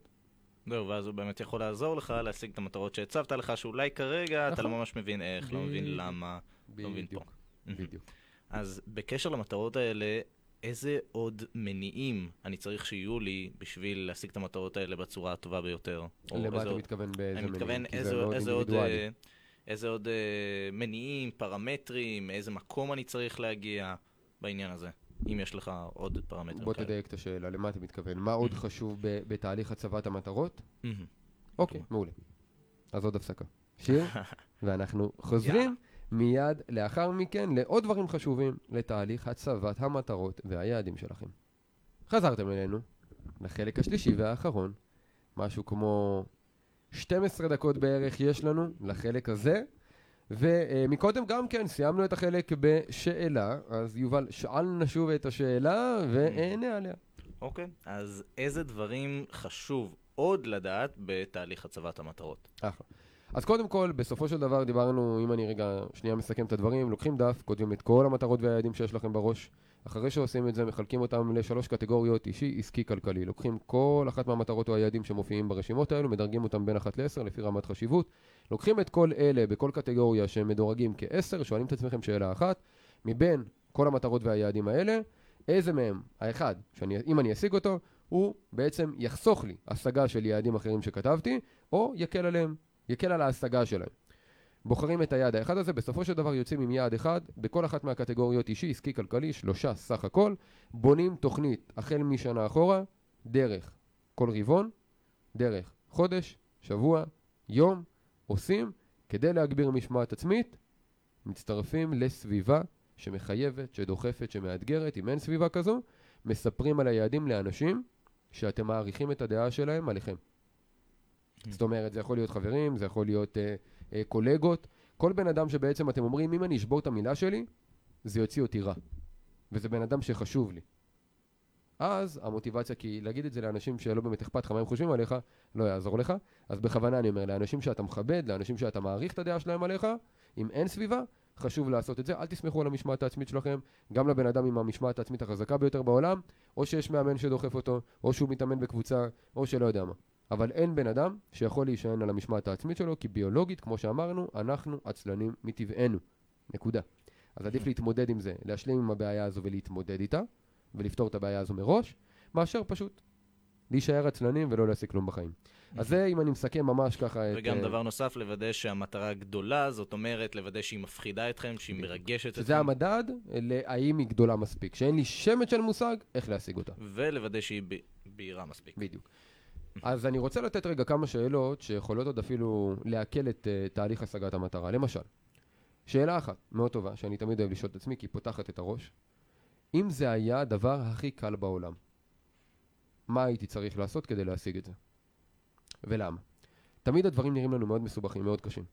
זהו, ואז הוא באמת יכול לעזור לך להשיג את המטרות שהצבת לך, שאולי כרגע אתה נכון. לא ממש מבין איך, לא מבין. למה. לא מבין פה. בדיוק. אז בקשר למטרות האלה, איזה עוד מניעים אני צריך שיהיו לי בשביל להשיג את המטרות האלה בצורה הטובה ביותר? או למה איזה אתה מתכוון באיזה אני מתכוון מניעים? איזה, איזה עוד. אה, איזה עוד אה, מניעים, פרמטרים, מאיזה מקום אני צריך להגיע בעניין הזה, אם יש לך עוד פרמטרים בוא כאלה. תדייק את השאלה, למה אתה מתכוון? מה עוד חשוב ב- בתהליך הצבת המטרות? אוקיי, מעולה. אז עוד הפסקה. שיר, ואנחנו חוזרים מיד לאחר מכן לעוד דברים חשובים לתהליך הצבת המטרות והיעדים שלכם. חזרתם אלינו לחלק השלישי והאחרון, משהו כמו 12 דקות בערך יש לנו לחלק הזה, ומקודם גם כן סיימנו את החלק בשאלה, אז יובל, שאלנו שוב את השאלה ואענה עליה. אוקיי, אז איזה דברים חשוב עוד לדעת בתהליך הצבת המטרות? אחלה. אז קודם כל, בסופו של דבר דיברנו, אם אני רגע שנייה מסכם את הדברים, לוקחים דף, כותבים את כל המטרות והיעדים שיש לכם בראש. אחרי שעושים את זה, מחלקים אותם לשלוש קטגוריות, אישי, עסקי, כלכלי. לוקחים כל אחת מהמטרות או היעדים שמופיעים ברשימות האלו, מדרגים אותם בין אחת לעשר לפי רמת חשיבות. לוקחים את כל אלה בכל קטגוריה שהם מדורגים כעשר, שואלים את עצמכם שאלה אחת, מבין כל המטרות והיעדים האלה, איזה מהם, האחד, שאני, אם אני אשיג אותו, הוא בעצם יחסוך לי השגה של יעדים אחרים שכתבתי, או יקל עליהם, יקל על ההשגה שלהם. בוחרים את היעד האחד הזה, בסופו של דבר יוצאים עם יעד אחד, בכל אחת מהקטגוריות אישי, עסקי, כלכלי, שלושה סך הכל, בונים תוכנית החל משנה אחורה, דרך כל רבעון, דרך חודש, שבוע, יום, עושים, כדי להגביר משמעת עצמית, מצטרפים לסביבה שמחייבת, שדוחפת, שמאתגרת, אם אין סביבה כזו, מספרים על היעדים לאנשים שאתם מעריכים את הדעה שלהם עליכם. זאת אומרת, זה יכול להיות חברים, זה יכול להיות אה, קולגות, כל בן אדם שבעצם אתם אומרים, אם אני אשבור את המילה שלי, זה יוציא אותי רע. וזה בן אדם שחשוב לי. אז המוטיבציה, כי להגיד את זה לאנשים שלא באמת אכפת לך מה הם חושבים עליך, לא יעזור לך. אז בכוונה אני אומר, לאנשים שאתה מכבד, לאנשים שאתה מעריך את הדעה שלהם עליך, אם אין סביבה, חשוב לעשות את זה. אל תסמכו על המשמעת העצמית שלכם, גם לבן אדם עם המשמעת העצמית החזקה ביותר בעולם, או שיש מאמן שדוחף אותו, או שהוא מתאמן בקבוצה, או שלא יודע מה. אבל אין בן אדם שיכול להישען על המשמעת העצמית שלו, כי ביולוגית, כמו שאמרנו, אנחנו עצלנים מטבענו. נקודה. אז עדיף להתמודד עם זה, להשלים עם הבעיה הזו ולהתמודד איתה, ולפתור את הבעיה הזו מראש, מאשר פשוט להישאר עצלנים ולא להשיג כלום בחיים. אז זה אם אני מסכם ממש ככה את... וגם אה, דבר נוסף, לוודא שהמטרה גדולה, זאת אומרת, לוודא שהיא מפחידה אתכם, שהיא מרגשת אתכם. שזה המדד להאם היא גדולה מספיק, שאין לי שמץ של מושג איך להשיג אותה. ולוודא שהיא בהירה מספיק. בדיוק. אז אני רוצה לתת רגע כמה שאלות שיכולות עוד אפילו להקל את uh, תהליך השגת המטרה. למשל, שאלה אחת מאוד טובה, שאני תמיד אוהב לשאול את עצמי, כי היא פותחת את הראש. אם זה היה הדבר הכי קל בעולם, מה הייתי צריך לעשות כדי להשיג את זה? ולמה? תמיד הדברים נראים לנו מאוד מסובכים, מאוד קשים.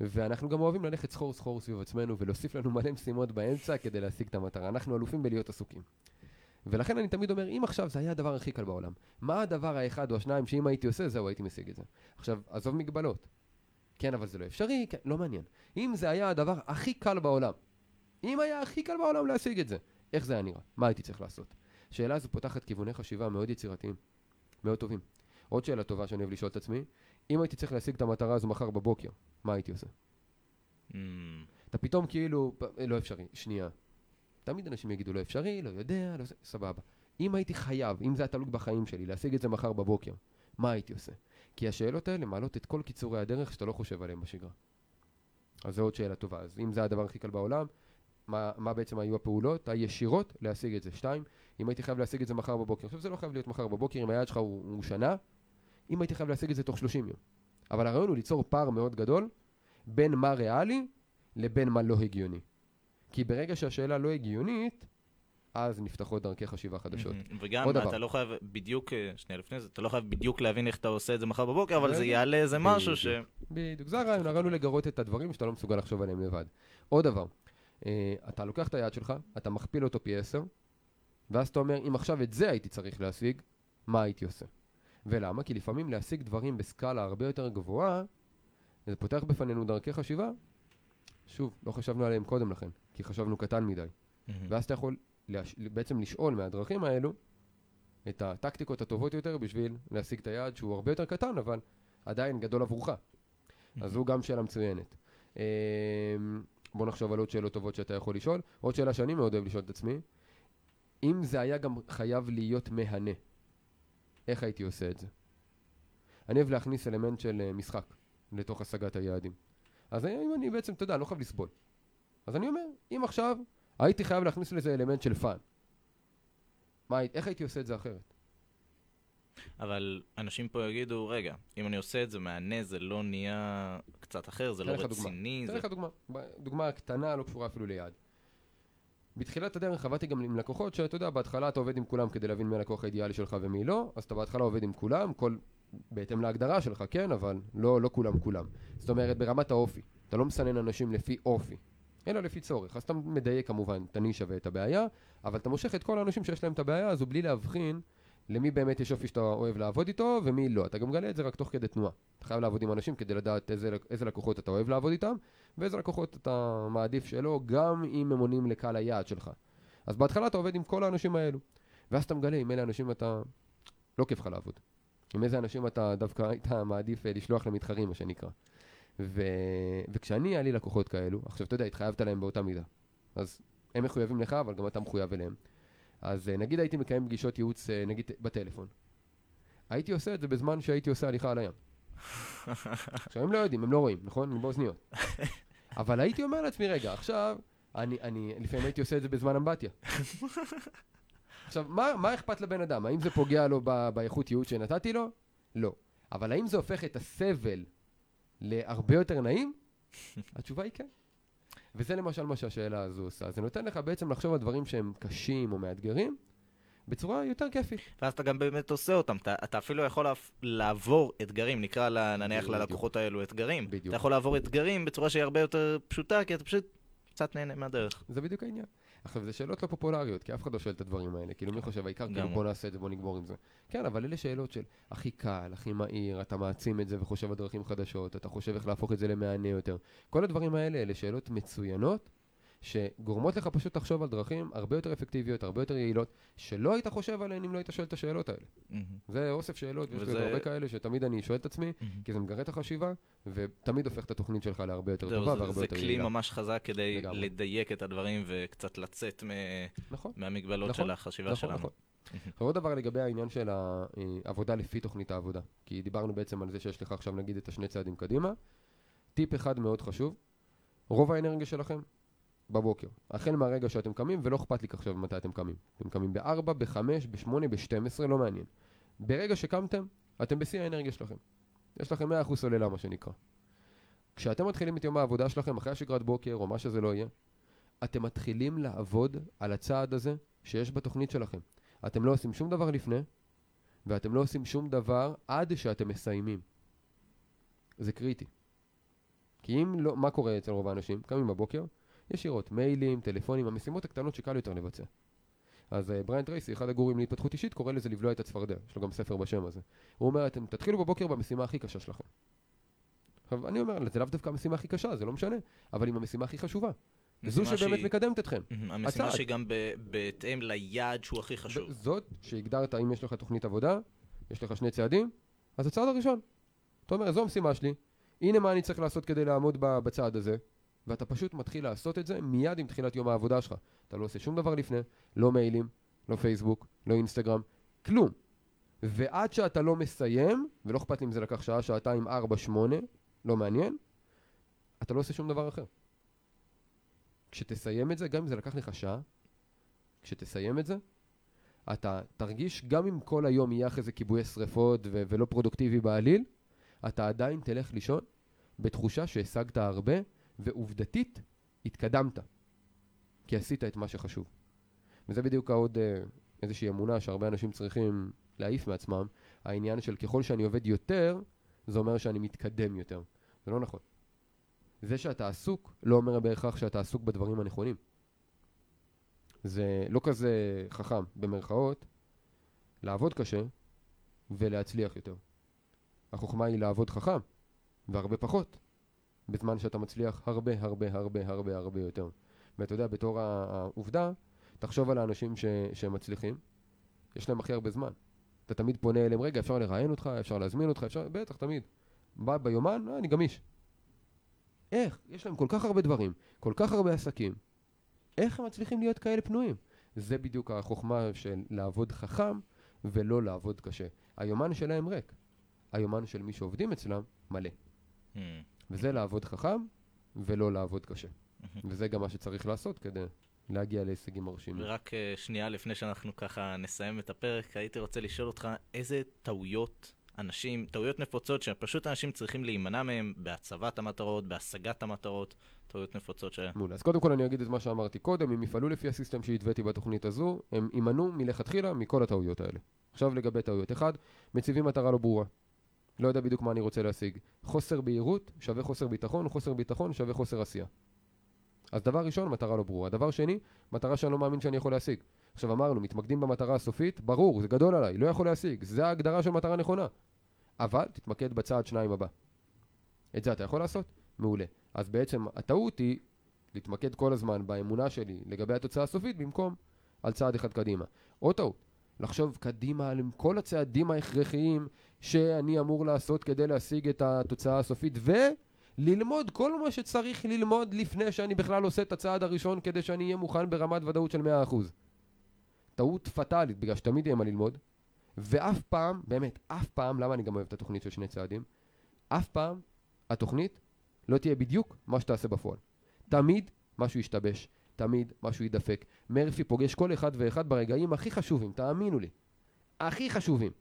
ואנחנו גם אוהבים ללכת סחור סחור סביב עצמנו ולהוסיף לנו מלא משימות באמצע כדי להשיג את המטרה. אנחנו אלופים בלהיות עסוקים. ולכן אני תמיד אומר, אם עכשיו זה היה הדבר הכי קל בעולם, מה הדבר האחד או השניים שאם הייתי עושה, זהו, הייתי משיג את זה. עכשיו, עזוב מגבלות. כן, אבל זה לא אפשרי, כן, לא מעניין. אם זה היה הדבר הכי קל בעולם, אם היה הכי קל בעולם להשיג את זה, איך זה היה נראה? מה הייתי צריך לעשות? שאלה הזו פותחת כיווני חשיבה מאוד יצירתיים, מאוד טובים. עוד שאלה טובה שאני אוהב לשאול את עצמי, אם הייתי צריך להשיג את המטרה הזו מחר בבוקר, מה הייתי עושה? Mm, אתה פתאום כאילו, לא אפשרי, שנייה. תמיד אנשים יגידו לא אפשרי, לא יודע, לא סבבה. אם הייתי חייב, אם זה היה תלוי בחיים שלי, להשיג את זה מחר בבוקר, מה הייתי עושה? כי השאלות האלה מעלות את כל קיצורי הדרך שאתה לא חושב עליהם בשגרה. אז זו עוד שאלה טובה. אז אם זה הדבר הכי קל בעולם, מה, מה בעצם היו הפעולות הישירות להשיג את זה? שתיים, אם הייתי חייב להשיג את זה מחר בבוקר. עכשיו זה לא חייב להיות מחר בבוקר, אם היעד שלך הוא, הוא שנה, אם הייתי חייב להשיג את זה תוך 30 יום. אבל הרעיון הוא ליצור פער מאוד גדול בין מה ריאלי לבין מה לא הגיוני. כי ברגע שהשאלה לא הגיונית, אז נפתחות דרכי חשיבה חדשות. וגם, עוד דבר. אתה לא חייב בדיוק, אה, שנייה לפני זה, אתה לא חייב בדיוק להבין איך אתה עושה את זה מחר בבוקר, אבל זה. יעלה איזה משהו ש... בדיוק. זה הרעיון, הרעיון הוא לגרות את הדברים שאתה לא מסוגל לחשוב עליהם לבד. עוד דבר, אה, אתה לוקח את היעד שלך, אתה מכפיל אותו פי עשר, ואז אתה אומר, אם עכשיו את זה הייתי צריך להשיג, מה הייתי עושה? ולמה? כי לפעמים להשיג דברים בסקאלה הרבה יותר גבוהה, זה פותח בפנינו דרכי חשיבה, שוב, לא חשבנו עליהם קודם לכן, כי חשבנו קטן מדי. מהמם. ואז אתה יכול להש... בעצם לשאול מהדרכים האלו את הטקטיקות הטובות יותר בשביל להשיג את היעד שהוא הרבה יותר קטן, אבל עדיין גדול עבורך. אז זו גם שאלה מצוינת. אמ, בוא נחשוב על עוד שאלות טובות שאתה יכול לשאול. עוד שאלה שאני מאוד אוהב לשאול את עצמי, אם זה היה גם חייב להיות מהנה, איך הייתי עושה את זה? אני אוהב להכניס אלמנט של אה, משחק לתוך השגת היעדים. אז אם אני בעצם, אתה יודע, לא חייב לסבול. אז אני אומר, אם עכשיו הייתי חייב להכניס לזה אלמנט של fun, מה, איך הייתי עושה את זה אחרת? אבל אנשים פה יגידו, רגע, אם אני עושה את זה מהנה, זה לא נהיה קצת אחר, זה לא. רציני, אתן זה... לך דוגמה, דוגמה קטנה, לא קשורה אפילו ליעד. בתחילת הדרך עבדתי גם עם לקוחות שאתה יודע, בהתחלה אתה עובד עם כולם כדי להבין מי הלקוח האידיאלי שלך ומי לא, אז אתה בהתחלה עובד עם כולם, כל... בהתאם להגדרה שלך, כן, אבל לא, לא כולם כולם. זאת אומרת, ברמת האופי. אתה לא מסנן אנשים לפי אופי, אלא לפי צורך. אז אתה מדייק כמובן את הנישה ואת הבעיה, אבל אתה מושך את כל האנשים שיש להם את הבעיה הזו בלי להבחין למי באמת יש אופי שאתה אוהב לעבוד איתו ומי לא. אתה גם מגלה את זה רק תוך כדי תנועה. אתה חייב לעבוד עם אנשים כדי לדעת איזה, איזה לקוחות אתה אוהב לעבוד איתם, ואיזה לקוחות אתה מעדיף שלא, גם אם הם עונים לקהל היעד שלך. אז בהתחלה אתה עובד עם כל האנשים האלו, ואז אתה מגלה עם אלה אנשים אתה... לא כיף לך לעבוד. עם איזה אנשים אתה דווקא היית מעדיף אה, לשלוח למתחרים, מה שנקרא. ו... וכשאני, היה לי לקוחות כאלו, עכשיו אתה יודע, התחייבת להם באותה מידה. אז הם מחויבים לך, אבל גם אתה מחויב אליהם. אז אה, נגיד הייתי מקיים פגישות ייעוץ, אה, נגיד בטלפון. הייתי עושה את זה בזמן שהייתי עושה הליכה על הים. עכשיו הם לא יודעים, הם לא רואים, נכון? אני באוזניות. אבל הייתי אומר לעצמי, רגע, עכשיו, אני, אני לפעמים הייתי עושה את זה בזמן אמבטיה. עכשיו, מה, מה אכפת לבן אדם? האם זה פוגע לו ב, באיכות ייעוץ שנתתי לו? לא. אבל האם זה הופך את הסבל להרבה יותר נעים? התשובה היא כן. וזה למשל מה שהשאלה הזו עושה. זה נותן לך בעצם לחשוב על דברים שהם קשים או מאתגרים בצורה יותר כיפית. ואז אתה גם באמת עושה אותם, אתה, אתה אפילו יכול. לעבור אתגרים, נקרא לה, נניח בדיוק. ללקוחות האלו אתגרים. בדיוק. אתה יכול לעבור אתגרים בצורה שהיא הרבה יותר פשוטה, כי אתה פשוט קצת נהנה מהדרך. זה בדיוק העניין. עכשיו, זה שאלות לא פופולריות, כי אף אחד לא שואל את הדברים האלה. כאילו, מי חושב, העיקר כאילו בוא נעשה את זה, בוא נגמור עם זה. כן, אבל אלה שאלות של הכי קל, הכי מהיר, אתה מעצים את זה וחושב על דרכים חדשות, אתה חושב איך להפוך את זה למהנה יותר. כל הדברים האלה, אלה שאלות מצוינות, שגורמות לך פשוט לחשוב על דרכים הרבה יותר אפקטיביות, הרבה יותר יעילות, שלא היית חושב עליהן אם לא היית שואל את השאלות האלה. מהמם. זה אוסף שאלות, ויש וזה- הרבה כאלה שתמיד אני שואל את עצמי, מהמם. כי זה מגרה את החשיבה, ותמיד הופך את התוכנית שלך להרבה יותר טובה זה- והרבה זה יותר כלי יעילה. ממש חזק כדי לגמרי. לדייק את הדברים וקצת לצאת מ- נכון. מהמגבלות נכון, של החשיבה נכון, שלנו. נכון. עוד דבר לגבי העניין של העבודה לפי תוכנית העבודה, כי דיברנו בעצם על זה שיש לך עכשיו נגיד את השני צעדים קדימה. טיפ אחד מאוד חשוב, רוב האנרגיה שלכם בבוקר, החל מהרגע שאתם קמים, ולא אכפת לי עכשיו מתי אתם קמים. אתם קמים ב-4, ב-5, ב-8, ב-12, לא מעניין. ברגע שקמתם, אתם בשיא האנרגיה שלכם. יש לכם 100% סוללה מה שנקרא. כשאתם מתחילים את יום העבודה שלכם, אחרי השגרת בוקר או מה שזה לא יהיה, אתם מתחילים לעבוד על הצעד הזה שיש בתוכנית שלכם. אתם לא עושים שום דבר לפני, ואתם לא עושים שום דבר עד שאתם מסיימים. זה קריטי. כי אם לא, מה קורה אצל רוב האנשים? קמים בבוקר, ישירות, מיילים, טלפונים, המשימות הקטנות שקל יותר לבצע. אז uh, בריאן טרייסי, אחד הגורים להתפתחות אישית, קורא לזה לבלוע את הצפרדע. יש לו גם ספר בשם הזה. הוא אומר, אתם תתחילו בבוקר במשימה הכי קשה שלכם. עכשיו, אני אומר, זה לאו דווקא המשימה הכי קשה, זה לא משנה, אבל עם המשימה הכי חשובה. זו שבאמת שהיא- מקדמת אתכם. המשימה הצעד. שהיא גם ב- בהתאם ליעד שהוא הכי חשוב. זאת שהגדרת אם יש לך תוכנית עבודה, יש לך שני צעדים, אז הצעד הראשון. אתה אומר, זו המשימה שלי, הנה מה אני צריך לעשות כדי לעמוד ב- בצעד הזה, ואתה פשוט מתחיל לעשות את זה מיד עם תחילת יום העבודה שלך. אתה לא עושה שום דבר לפני, לא מיילים, לא פייסבוק, לא אינסטגרם, כלום. ועד שאתה לא מסיים, ולא אכפת לי אם זה לקח שעה, שעתיים, ארבע, שמונה, לא מעניין, אתה לא עושה שום דבר אחר. כשתסיים את זה, גם אם זה לקח לך שעה, כשתסיים את זה, אתה תרגיש, גם אם כל היום יהיה אחרי זה כיבוי שרפות ו- ולא פרודוקטיבי בעליל, אתה עדיין תלך לישון בתחושה שהשגת הרבה, ועובדתית התקדמת. כי עשית את מה שחשוב. וזה בדיוק העוד אה, איזושהי אמונה שהרבה אנשים צריכים להעיף מעצמם, העניין של ככל שאני עובד יותר, זה אומר שאני מתקדם יותר. זה לא נכון. זה שאתה עסוק, לא אומר בהכרח שאתה עסוק בדברים הנכונים. זה לא כזה חכם, במרכאות, לעבוד קשה ולהצליח יותר. החוכמה היא לעבוד חכם, והרבה פחות, בזמן שאתה מצליח הרבה הרבה הרבה הרבה הרבה יותר. ואתה יודע, בתור העובדה, תחשוב על האנשים שמצליחים, יש להם הכי הרבה זמן. אתה תמיד פונה אליהם, רגע, אפשר לראיין אותך, אפשר להזמין אותך, אפשר, בטח, תמיד. בא ביומן, אה, אני גמיש. איך? יש להם כל כך הרבה דברים, כל כך הרבה עסקים. איך הם מצליחים להיות כאלה פנויים? זה בדיוק החוכמה של לעבוד חכם ולא לעבוד קשה. היומן שלהם ריק. היומן של מי שעובדים אצלם מלא. מהמם. וזה לעבוד חכם ולא לעבוד קשה. וזה גם מה שצריך לעשות כדי להגיע להישגים מרשימים. ורק אה, שנייה לפני שאנחנו ככה נסיים את הפרק, הייתי רוצה לשאול אותך איזה טעויות אנשים, טעויות נפוצות שפשוט אנשים צריכים להימנע מהם בהצבת המטרות, בהשגת המטרות, טעויות נפוצות ש... מעולה. אז קודם כל אני אגיד את מה שאמרתי קודם, אם יפעלו לפי הסיסטם שהתוויתי בתוכנית הזו, הם יימנעו מלכתחילה מכל הטעויות האלה. עכשיו לגבי טעויות. אחד, מציבים מטרה לא ברורה. לא יודע בדיוק מה אני רוצה להשיג. חוסר בהירות שווה חוסר ביטחון, חוסר ביטחון שווה חוסר עשייה. אז דבר ראשון, מטרה לא ברורה. דבר שני, מטרה שאני לא מאמין שאני יכול להשיג. עכשיו אמרנו, מתמקדים במטרה הסופית, ברור, זה גדול עליי, לא יכול להשיג. זה ההגדרה של מטרה נכונה. אבל תתמקד בצעד שניים הבא. את זה אתה יכול לעשות? מעולה. אז בעצם הטעות היא להתמקד כל הזמן באמונה שלי לגבי התוצאה הסופית במקום על צעד אחד קדימה. עוד טעות, לחשוב קדימה על כל הצעדים ההכרחיים שאני אמור לעשות כדי להשיג את התוצאה הסופית וללמוד כל מה שצריך ללמוד לפני שאני בכלל עושה את הצעד הראשון כדי שאני אהיה מוכן ברמת ודאות של 100%. טעות פטאלית בגלל שתמיד יהיה מה ללמוד ואף פעם, באמת, אף פעם, למה אני גם אוהב את התוכנית של שני צעדים? אף פעם התוכנית לא תהיה בדיוק מה שתעשה בפועל. תמיד משהו ישתבש, תמיד משהו יידפק. מרפי פוגש כל אחד ואחד ברגעים הכי חשובים, תאמינו לי. הכי חשובים.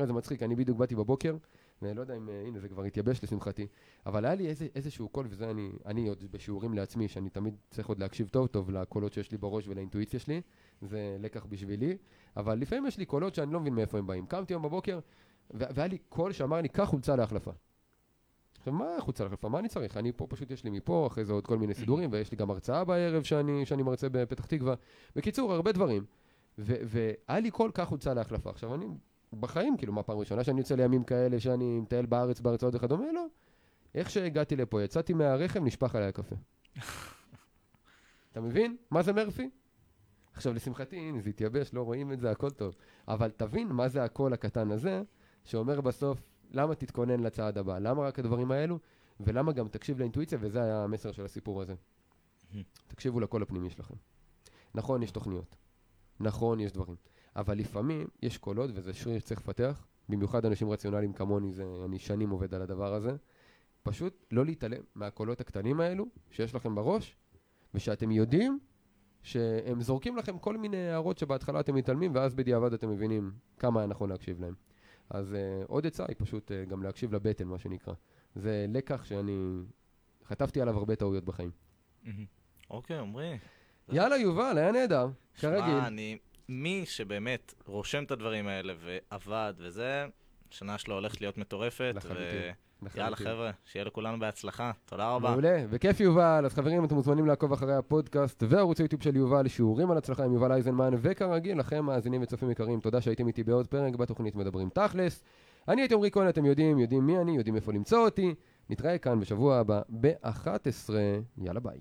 עכשיו זה מצחיק, אני בדיוק באתי בבוקר, ואני לא יודע אם, אה, הנה זה כבר התייבש לשמחתי, אבל היה לי איזה, איזשהו קול, וזה אני, אני עוד בשיעורים לעצמי, שאני תמיד צריך עוד להקשיב טוב טוב לקולות שיש לי בראש ולאינטואיציה שלי, זה לקח בשבילי, אבל לפעמים יש לי קולות שאני לא מבין מאיפה הם באים. קמתי היום בבוקר, והיה לי קול שאמר לי, קח חולצה להחלפה. עכשיו, מה חולצה להחלפה? מה אני צריך? אני פה, פשוט יש לי מפה, אחרי זה עוד כל מיני סידורים, ויש לי גם הרצאה בערב שאני, שאני מרצה בפתח תקווה. בקיצור, הרבה דברים. והיה לי קול, קח חולצה להחלפה. עכשיו, אני בחיים, כאילו, מה פעם ראשונה שאני יוצא לימים כאלה, שאני מטייל בארץ, בהרצאות וכדומה? לא. איך שהגעתי לפה, יצאתי מהרכב, נשפך עליי הקפה. אתה מבין? מה זה מרפי? עכשיו, לשמחתי, הנה, זה התייבש, לא רואים את זה, הכל טוב. אבל תבין מה זה הקול הקטן הזה, שאומר בסוף, למה תתכונן לצעד הבא? למה רק הדברים האלו? ולמה גם תקשיב לאינטואיציה, וזה היה המסר של הסיפור הזה. תקשיבו לקול הפנימי שלכם. נכון, יש תוכניות. נכון, יש דברים. אבל לפעמים יש קולות, וזה שריר שצריך לפתח, במיוחד אנשים רציונליים כמוני, זה, אני שנים עובד על הדבר הזה. פשוט לא להתעלם מהקולות הקטנים האלו שיש לכם בראש, ושאתם יודעים שהם זורקים לכם כל מיני הערות שבהתחלה אתם מתעלמים, ואז בדיעבד אתם מבינים כמה היה נכון להקשיב להם. אז uh, עוד עצה היא פשוט uh, גם להקשיב לבטן, מה שנקרא. זה לקח שאני חטפתי עליו הרבה טעויות בחיים. אוקיי, עמרי. יאללה, יובל, היה נהדר, כרגיל. שמע, אני... מי שבאמת רושם את הדברים האלה ועבד וזה, השנה שלו הולכת להיות מטורפת. לחלוטין. יאללה, חבר'ה, שיהיה לכולנו בהצלחה. תודה רבה. מעולה, וכיף יובל, אז חברים, אתם מוזמנים לעקוב אחרי הפודקאסט וערוץ היוטיוב של יובל, שיעורים על הצלחה עם יובל אייזנמן, וכרגיל, לכם מאזינים וצופים יקרים, תודה שהייתם איתי בעוד פרק בתוכנית מדברים תכלס. אני הייתי עמרי כהן, אתם יודעים, יודעים מי אני, יודעים איפה למצוא אותי. נתראה כאן בשבוע הבא ב-11, יאללה ביי.